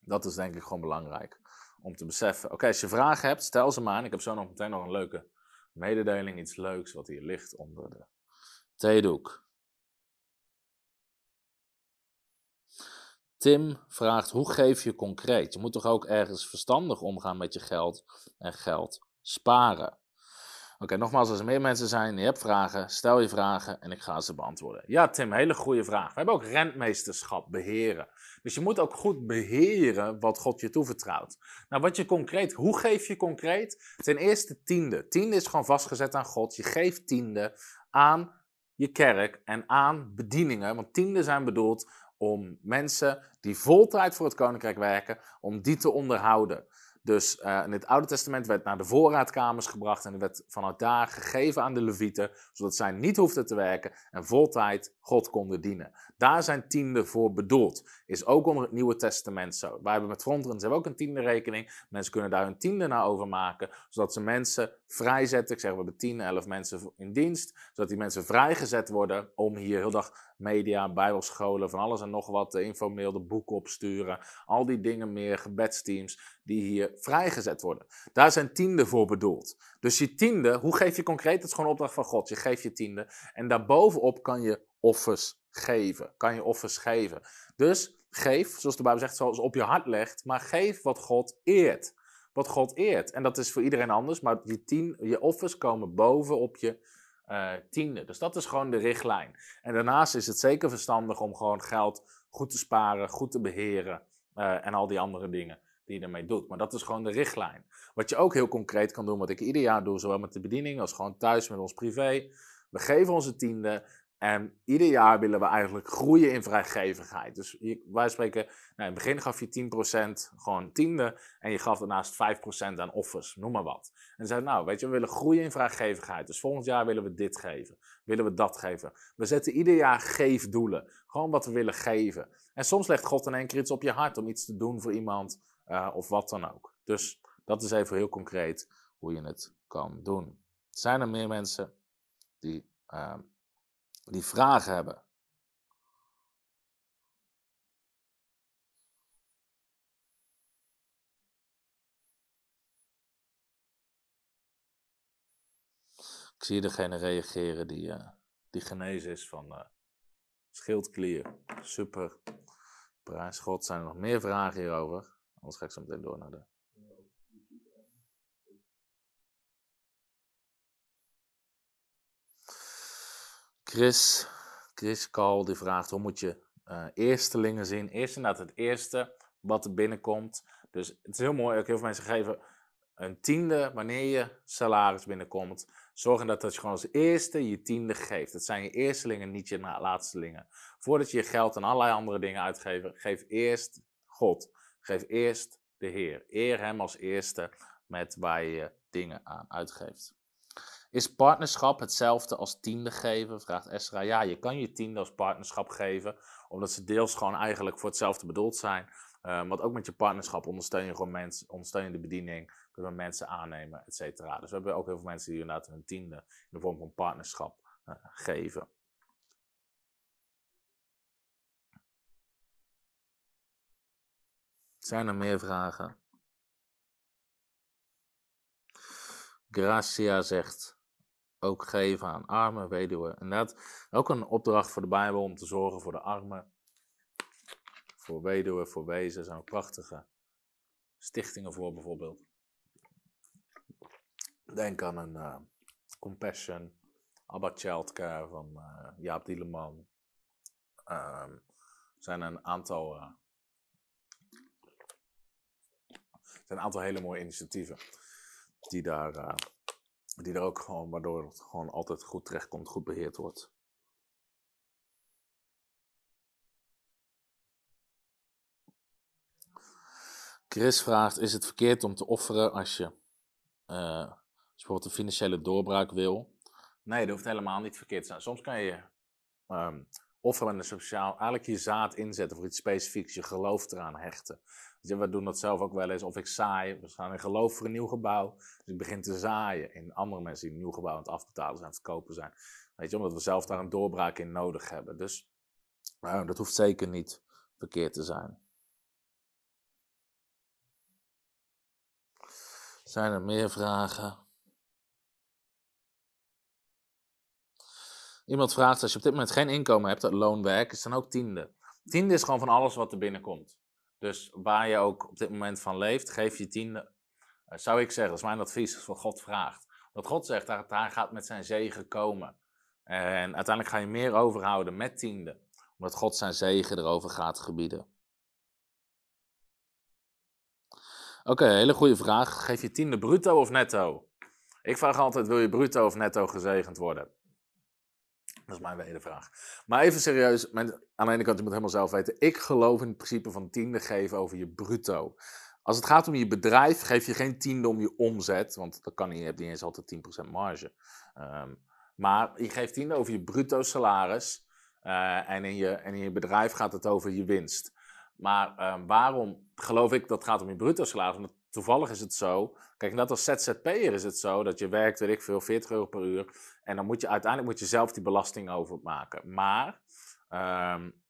dat is denk ik gewoon belangrijk om te beseffen. Oké, als je vragen hebt, stel ze maar aan. Ik heb zo nog meteen nog een leuke mededeling, iets leuks wat hier ligt onder de theedoek. Tim vraagt, hoe geef je concreet? Je moet toch ook ergens verstandig omgaan met je geld en geld sparen? Oké, nogmaals, als er meer mensen zijn, je hebt vragen, stel je vragen en ik ga ze beantwoorden. Ja, Tim, hele goede vraag. We hebben ook rentmeesterschap, beheren. Dus je moet ook goed beheren wat God je toevertrouwt. Nou, wat je concreet, hoe geef je concreet? Ten eerste tiende. Tiende is gewoon vastgezet aan God. Je geeft tiende aan je kerk en aan bedieningen. Want tiende zijn bedoeld om mensen die voltijd voor het koninkrijk werken, om die te onderhouden. Dus uh, in het Oude Testament werd naar de voorraadkamers gebracht en er werd vanuit daar gegeven aan de levieten, zodat zij niet hoefden te werken en voltijd God konden dienen. Daar zijn tienden voor bedoeld. Is ook onder het Nieuwe Testament zo. Wij hebben met frontruns hebben ook een tiende rekening. Mensen kunnen daar hun tiende naar overmaken, zodat ze mensen vrijzetten. Ik zeg, we hebben 10, 11 mensen in dienst, zodat die mensen vrijgezet worden om hier heel dag media, bijbelscholen, van alles en nog wat, de infomail, de boeken opsturen, al die dingen meer, gebedsteams, die hier vrijgezet worden. Daar zijn tienden voor bedoeld. Dus je tiende, hoe geef je concreet? Het is gewoon opdracht van God. Je geeft je tiende. En daarbovenop kan je offers geven. Kan je offers geven. Dus geef, zoals de Bijbel zegt, zoals op je hart legt, maar geef wat God eert. Wat God eert. En dat is voor iedereen anders, maar je, tien, je offers komen bovenop je uh, tiende. Dus dat is gewoon de richtlijn. En daarnaast is het zeker verstandig om gewoon geld goed te sparen, goed te beheren uh, en al die andere dingen die je ermee doet. Maar dat is gewoon de richtlijn. Wat je ook heel concreet kan doen, wat ik ieder jaar doe, zowel met de bediening als gewoon thuis met ons privé. We geven onze tiende en ieder jaar willen we eigenlijk groeien in vrijgevigheid. Dus wij spreken, nou in het begin gaf je 10% gewoon tiende en je gaf daarnaast 5% aan offers, noem maar wat. En zei, nou weet je, we willen groeien in vrijgevigheid. Dus volgend jaar willen we dit geven, willen we dat geven. We zetten ieder jaar geefdoelen, gewoon wat we willen geven. En soms legt God in één keer iets op je hart om iets te doen voor iemand uh, of wat dan ook. Dus dat is even heel concreet hoe je het kan doen. Zijn er meer mensen die... Uh, die vragen hebben. Ik zie degene reageren die, uh, die genezen is van uh, schildklier. Super. Prijs God. Zijn er nog meer vragen hierover? Anders ga ik zo meteen door naar de Chris, Chris Kal die vraagt hoe moet je uh, eerstelingen zien. Eerst inderdaad het eerste wat er binnenkomt. Dus het is heel mooi, ook heel veel mensen geven een tiende wanneer je salaris binnenkomt. Zorg dat, dat je gewoon als eerste je tiende geeft. Dat zijn je eerstelingen, niet je laatstelingen. Voordat je je geld en allerlei andere dingen uitgeeft, geef eerst God. Geef eerst de Heer. Eer Hem als eerste met waar je dingen aan uitgeeft. Is partnerschap hetzelfde als tiende geven? Vraagt Esra. Ja, je kan je tiende als partnerschap geven, omdat ze deels gewoon eigenlijk voor hetzelfde bedoeld zijn. Uh, want ook met je partnerschap ondersteun je gewoon mensen, ondersteun je de bediening, kunnen mensen aannemen, et cetera. Dus we hebben ook heel veel mensen die inderdaad hun tiende in de vorm van partnerschap uh, geven. Zijn er meer vragen? Gracia zegt, ook geven aan armen, weduwen. En dat ook een opdracht voor de Bijbel om te zorgen voor de armen, voor weduwen, voor wezen. Er zijn ook prachtige stichtingen voor bijvoorbeeld. Denk aan een uh, Compassion, Abba Childcare van uh, Jaap Dieleman. Uh, er zijn een aantal, uh, zijn een aantal hele mooie initiatieven die daar die er ook gewoon, waardoor het gewoon altijd goed terechtkomt, goed beheerd wordt. Chris vraagt: Is het verkeerd om te offeren als je, uh, als je bijvoorbeeld een financiële doorbraak wil? Nee, dat hoeft helemaal niet verkeerd te zijn. Soms kan je ehm offeren met een speciaal, eigenlijk je zaad inzetten voor iets specifieks, je geloof eraan hechten. Dus we doen dat zelf ook wel eens. Of ik zaai, we gaan in geloof voor een nieuw gebouw. Dus ik begin te zaaien in andere mensen die een nieuw gebouw aan het afbetalen zijn, aan het kopen zijn. Weet je, omdat we zelf daar een doorbraak in nodig hebben. Dus nou, dat hoeft zeker niet verkeerd te zijn. Zijn er meer vragen? Iemand vraagt, als je op dit moment geen inkomen hebt, loonwerk, is dan ook tiende. Tiende is gewoon van alles wat er binnenkomt. Dus waar je ook op dit moment van leeft, geef je tiende. Uh, zou ik zeggen, dat is mijn advies, als wat God vraagt. Dat God zegt, dat gaat met zijn zegen komen. En uiteindelijk ga je meer overhouden met tiende. Omdat God zijn zegen erover gaat gebieden. Oké, hele goede vraag. Geef je tiende bruto of netto? Ik vraag altijd, wil je bruto of netto gezegend worden? Dat is mijn tweede vraag. Maar even serieus, aan de ene kant, je moet helemaal zelf weten. Ik geloof in het principe van tiende geven over je bruto. Als het gaat om je bedrijf, geef je geen tiende om je omzet. Want dat kan niet, je hebt niet eens altijd 10% marge. Um, maar je geeft tiende over je bruto salaris. Uh, en, in je, en in je bedrijf gaat het over je winst. Maar uh, waarom geloof ik dat het gaat om je bruto salaris? Want toevallig is het zo. Kijk, net als ZZP'er is het zo dat je werkt, weet ik veel, 40 euro per uur. En dan moet je uiteindelijk moet je zelf die belasting overmaken. Maar um,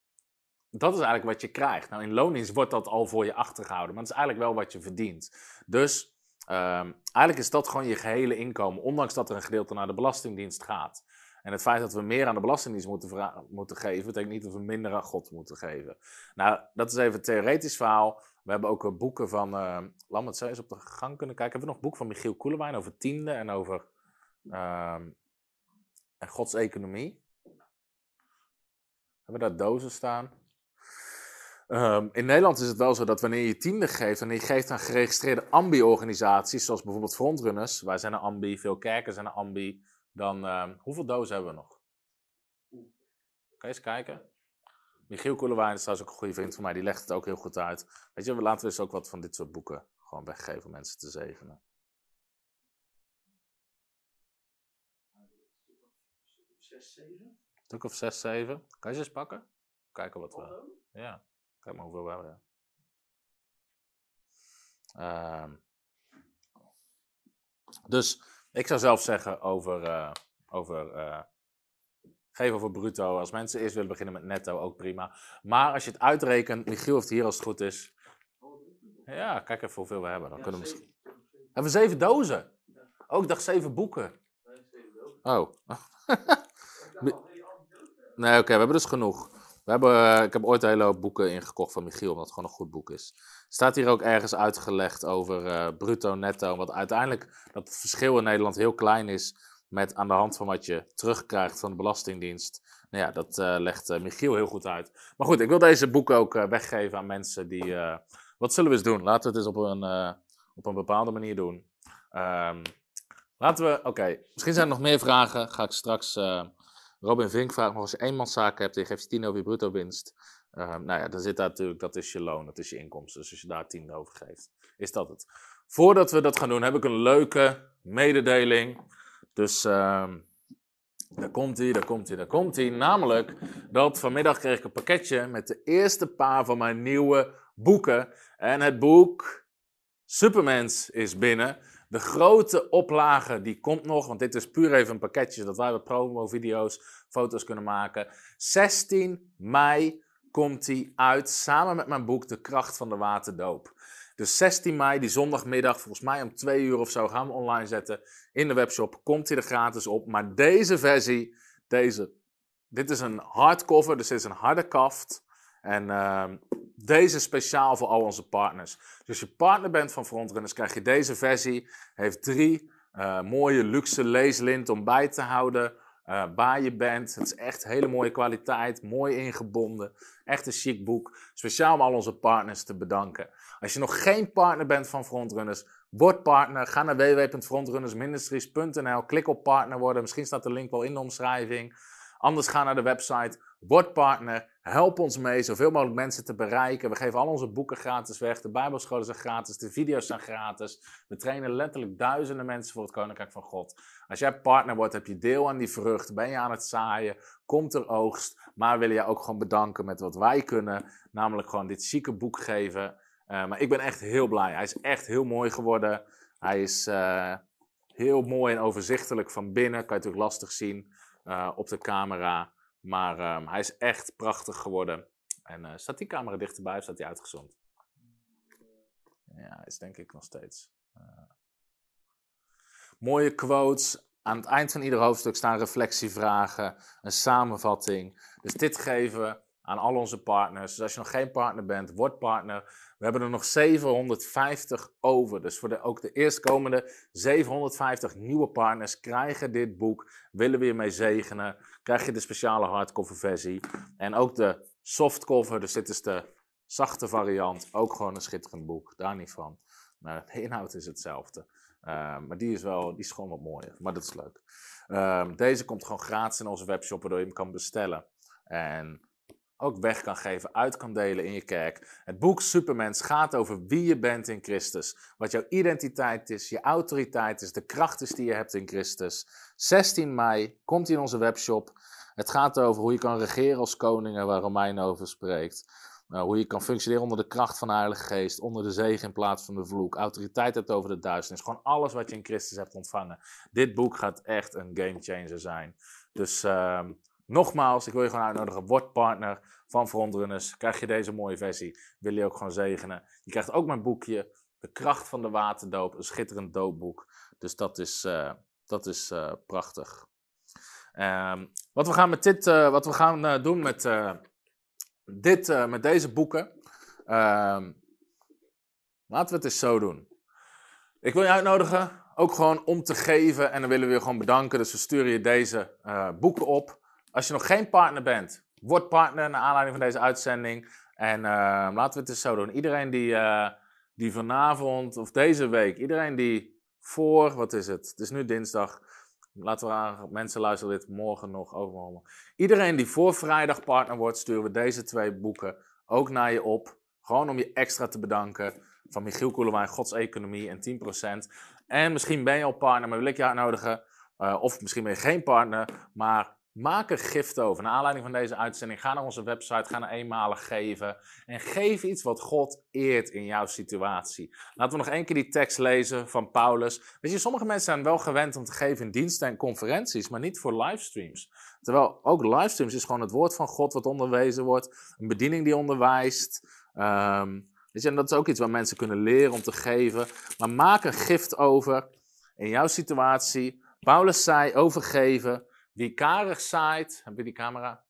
dat is eigenlijk wat je krijgt. Nou, in loondienst wordt dat al voor je achtergehouden. Maar dat is eigenlijk wel wat je verdient. Dus um, eigenlijk is dat gewoon je gehele inkomen. Ondanks dat er een gedeelte naar de Belastingdienst gaat. En het feit dat we meer aan de Belastingdienst moeten, moeten geven, betekent niet dat we minder aan God moeten geven. Nou, dat is even een theoretisch verhaal. We hebben ook boeken van, uh, me het eens op de gang kunnen kijken. Hebben we nog een boek van Michiel Koelewijn over tiende en over uh, en Gods economie? Hebben we daar dozen staan? Um, in Nederland is het wel zo dat wanneer je tiende geeft, en je geeft aan geregistreerde ambi-organisaties, zoals bijvoorbeeld Frontrunners, wij zijn een ambi, veel kerken zijn een ambi, dan um, hoeveel dozen hebben we nog? Je eens kijken? Michiel Koelewijn is trouwens ook een goede vriend van mij, die legt het ook heel goed uit. Weet je, we laten dus ook wat van dit soort boeken gewoon weggeven om mensen te zegenen. Een stuk of zes, zeven. Kan je ze eens pakken? Kijken wat we... Ja, kijk maar hoeveel we hebben. Uh, dus ik zou zelf zeggen over, uh, over uh, geven over bruto. Als mensen eerst willen beginnen met netto, ook prima. Maar als je het uitrekent, Michiel heeft hier als het goed is. Ja, kijk even hoeveel we hebben. Dan kunnen we misschien... Hebben we zeven dozen? Oh, ik dacht zeven boeken. Oh. nee, oké, okay, we hebben dus genoeg. We hebben, ik heb ooit een hele hoop boeken ingekocht van Michiel, omdat het gewoon een goed boek is. Staat hier ook ergens uitgelegd over uh, bruto, netto. Want uiteindelijk dat het verschil in Nederland heel klein is met aan de hand van wat je terugkrijgt van de Belastingdienst. Nou ja, dat uh, legt uh, Michiel heel goed uit. Maar goed, ik wil deze boeken ook weggeven aan mensen die... wat zullen we eens doen? Laten we het eens op een, op een bepaalde manier doen. Um, laten we... Oké, misschien zijn er nog meer vragen. Ga ik straks... Robin Vink vraagt nog als je eenmanszaak hebt je geeft je 10 over je bruto winst. Uh, nou ja, dan zit daar natuurlijk, dat is je loon, dat is je inkomsten. Dus als je daar 10 over geeft, is dat het. Voordat we dat gaan doen, heb ik een leuke mededeling. Dus uh, daar komt hij, daar komt hij, daar komt hij. Namelijk dat vanmiddag kreeg ik een pakketje met de eerste paar van mijn nieuwe boeken. En het boek Supermens is binnen. De grote oplage die komt nog, want dit is puur even een pakketje zodat wij wat promo-video's, foto's kunnen maken. 16 mei komt die uit samen met mijn boek De Kracht van de Waterdoop. Dus 16 mei, die zondagmiddag, volgens mij om 2 uur of zo, gaan we online zetten in de webshop. Komt hij er gratis op. Maar deze versie, deze, dit is een hardcover, dus dit is een harde kaft. En uh, deze speciaal voor al onze partners. Dus als je partner bent van Frontrunners, krijg je deze versie. Heeft drie uh, mooie luxe leeslint om bij te houden. Uh, waar je bent. Het is echt hele mooie kwaliteit, mooi ingebonden. Echt een chic boek. Speciaal om al onze partners te bedanken. Als je nog geen partner bent van Frontrunners, word partner. Ga naar www.frontrunnersministries.nl. Klik op partner worden. Misschien staat de link wel in de omschrijving. Anders ga naar de website, word partner, help ons mee zoveel mogelijk mensen te bereiken. We geven al onze boeken gratis weg, de bijbelscholen zijn gratis, de video's zijn gratis. We trainen letterlijk duizenden mensen voor het Koninkrijk van God. Als jij partner wordt, heb je deel aan die vrucht, ben je aan het zaaien, komt er oogst. Maar willen je ook gewoon bedanken met wat wij kunnen, namelijk gewoon dit chique boek geven. Uh, maar ik ben echt heel blij. Hij is echt heel mooi geworden. Hij is uh, heel mooi en overzichtelijk van binnen. Kan je natuurlijk lastig zien uh, op de camera. Maar um, hij is echt prachtig geworden. En staat die camera dichterbij of staat hij uitgezond? Ja, is denk ik nog steeds. mooie quotes. Aan het eind van ieder hoofdstuk staan reflectievragen, een samenvatting. Dus dit geven aan al onze partners. Dus als je nog geen partner bent, word partner. We hebben er nog 750 over. Dus voor de, ook de eerstkomende 750 nieuwe partners krijgen dit boek. Willen we je mee zegenen. Krijg je de speciale hardcover versie. En ook de softcover, dus dit is de zachte variant. Ook gewoon een schitterend boek, daar niet van. Maar de inhoud is hetzelfde. Uh, maar die is, wel, die is gewoon wat mooier. Maar dat is leuk. Uh, deze komt gewoon gratis in onze webshop, waardoor je hem kan bestellen. En ook weg kan geven, uit kan delen in je kerk. Het boek Supermens gaat over wie je bent in Christus. Wat jouw identiteit is, je autoriteit is, de kracht is die je hebt in Christus. 16 mei komt in onze webshop. Het gaat over hoe je kan regeren als koningen, waar Romein over spreekt. Uh, hoe je kan functioneren onder de kracht van de Heilige Geest, onder de zegen in plaats van de vloek. Autoriteit hebt over de duisternis. Gewoon alles wat je in Christus hebt ontvangen. Dit boek gaat echt een game changer zijn. Dus uh, Nogmaals, ik wil je gewoon uitnodigen. Word partner van Frontrunners. Krijg je deze mooie versie. Wil je ook gewoon zegenen. Je krijgt ook mijn boekje. De kracht van de waterdoop. Een schitterend doopboek. Dus dat is, uh, dat is uh, prachtig. Um, wat we gaan, met dit, uh, wat we gaan doen met, dit, met deze boeken. Um, laten we het eens zo doen. Ik wil je uitnodigen ook gewoon om te geven. En dan willen we je gewoon bedanken. Dus we sturen je deze boeken op. Als je nog geen partner bent, word partner naar aanleiding van deze uitzending. En uh, laten we het eens zo doen. Iedereen die, uh, die vanavond of deze week, iedereen die voor, wat is het? Het is nu dinsdag. Laten we aan mensen luisteren dit morgen nog, overmorgen. Iedereen die voor vrijdag partner wordt, sturen we deze twee boeken ook naar je op. Gewoon om je extra te bedanken. Van Michiel Koelewijn, Gods Economie en 10%. En misschien ben je al partner, maar wil ik je uitnodigen. Uh, of misschien ben je geen partner, maar Maak er gift over. Naar aanleiding van deze uitzending, ga naar onze website, ga naar eenmalig geven. En geef iets wat God eert in jouw situatie. Laten we nog één keer die tekst lezen van Paulus. Weet je, sommige mensen zijn wel gewend om te geven in diensten en conferenties, maar niet voor livestreams. Terwijl ook livestreams is gewoon het woord van God wat onderwezen wordt. Een bediening die onderwijst. Um, weet je, en dat is ook iets waar mensen kunnen leren om te geven. Maar maak een gift over in jouw situatie. Paulus zei overgeven. Wie karig zaait, heb je die camera?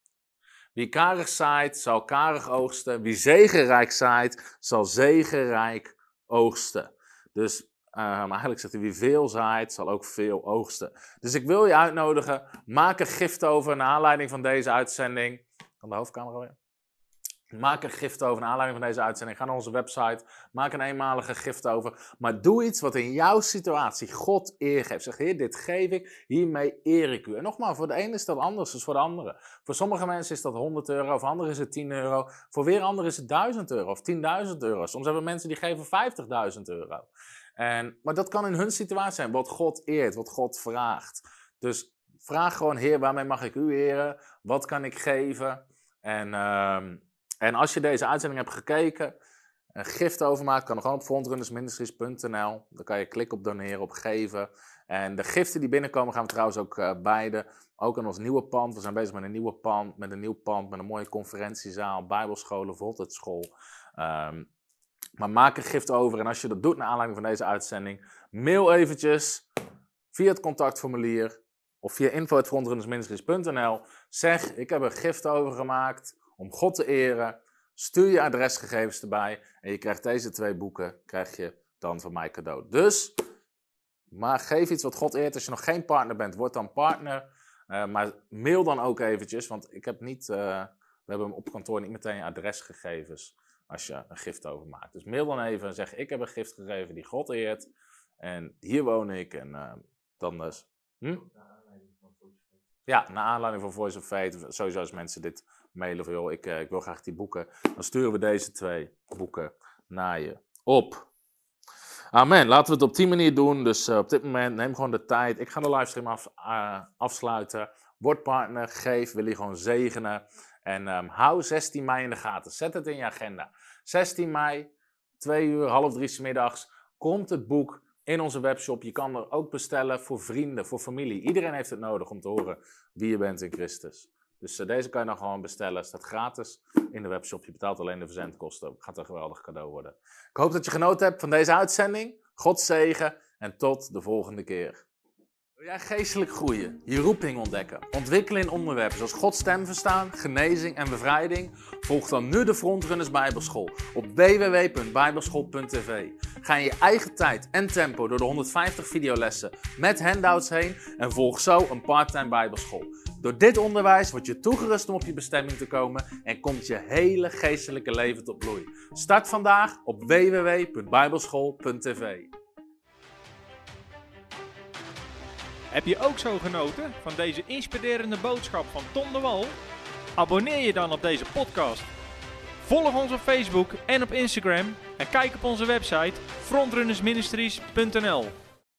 Wie karig zaait, zal karig oogsten. Wie zegenrijk zaait, zal zegenrijk oogsten. Dus um, eigenlijk zegt hij, wie veel zaait, zal ook veel oogsten. Dus ik wil je uitnodigen, maak een gift over naar aanleiding van deze uitzending. Kan de hoofdcamera weer? Maak een gift over naar aanleiding van deze uitzending. Ga naar onze website. Maak een eenmalige gift over. Maar doe iets wat in jouw situatie God eer geeft. Zeg, Heer, dit geef ik. Hiermee eer ik u. En nogmaals, voor de ene is dat anders dan voor de andere. Voor sommige mensen is dat 100 euro. Voor anderen is het 10 euro. Voor weer anderen is het 1000 euro of 10.000 euro. Soms hebben mensen die geven 50.000 euro. En, maar dat kan in hun situatie zijn. Wat God eert, wat God vraagt. Dus vraag gewoon, Heer, waarmee mag ik u eren? Wat kan ik geven? En... Uh, en als je deze uitzending hebt gekeken, een gift overmaakt, kan gewoon op frontrunnersministries.nl. Dan kan je klikken op doneren, op geven. En de giften die binnenkomen gaan we trouwens ook uh, beide. Ook in ons nieuwe pand. We zijn bezig met een nieuwe pand, met een nieuw pand, met een mooie conferentiezaal, bijbelscholen, voltijdschool. Um, maar maak een gift over. En als je dat doet naar aanleiding van deze uitzending, mail eventjes via het contactformulier of via info.frontrunnersministries.nl. Zeg, ik heb een gift overgemaakt om God te eren. Stuur je adresgegevens erbij en je krijgt deze twee boeken krijg je dan van mij cadeau. Dus, maar geef iets wat God eert. Als je nog geen partner bent, word dan partner. Uh, maar mail dan ook eventjes, want ik heb niet, uh, we hebben op kantoor niet meteen adresgegevens als je een gift overmaakt. Dus mail dan even en zeg ik heb een gift gegeven die God eert en hier woon ik en uh, dan dus. Hm? Ja, naar aanleiding van Voice of Fate, sowieso als mensen dit mailen van joh, ik, eh, ik wil graag die boeken, dan sturen we deze twee boeken naar je op. Amen. Laten we het op die manier doen. Dus uh, op dit moment neem gewoon de tijd. Ik ga de livestream af, uh, afsluiten. Word partner, geef, wil je gewoon zegenen. En um, hou 16 mei in de gaten. Zet het in je agenda. 16 mei, 2 uur, half drie s middags, komt het boek in onze webshop. Je kan er ook bestellen voor vrienden, voor familie. Iedereen heeft het nodig om te horen wie je bent in Christus. Dus uh, deze kan je dan gewoon bestellen. Staat gratis in de webshop. Je betaalt alleen de verzendkosten. Gaat een geweldig cadeau worden. Ik hoop dat je genoten hebt van deze uitzending. God zegen en tot de volgende keer. Wil jij geestelijk groeien, je roeping ontdekken, ontwikkelen in onderwerpen zoals Gods stem verstaan, genezing en bevrijding? Volg dan nu de Frontrunners Bijbelschool op www.bijbelschool.tv. Ga in je eigen tijd en tempo door de 150 videolessen met handouts heen en volg zo een parttime Bijbelschool. Door dit onderwijs word je toegerust om op je bestemming te komen en komt je hele geestelijke leven tot bloei. Start vandaag op www.bijbelschool.tv. Heb je ook zo genoten van deze inspirerende boodschap van Tom de Wal? Abonneer je dan op deze podcast. Volg ons op Facebook en op Instagram en kijk op onze website frontrunnersministries.nl.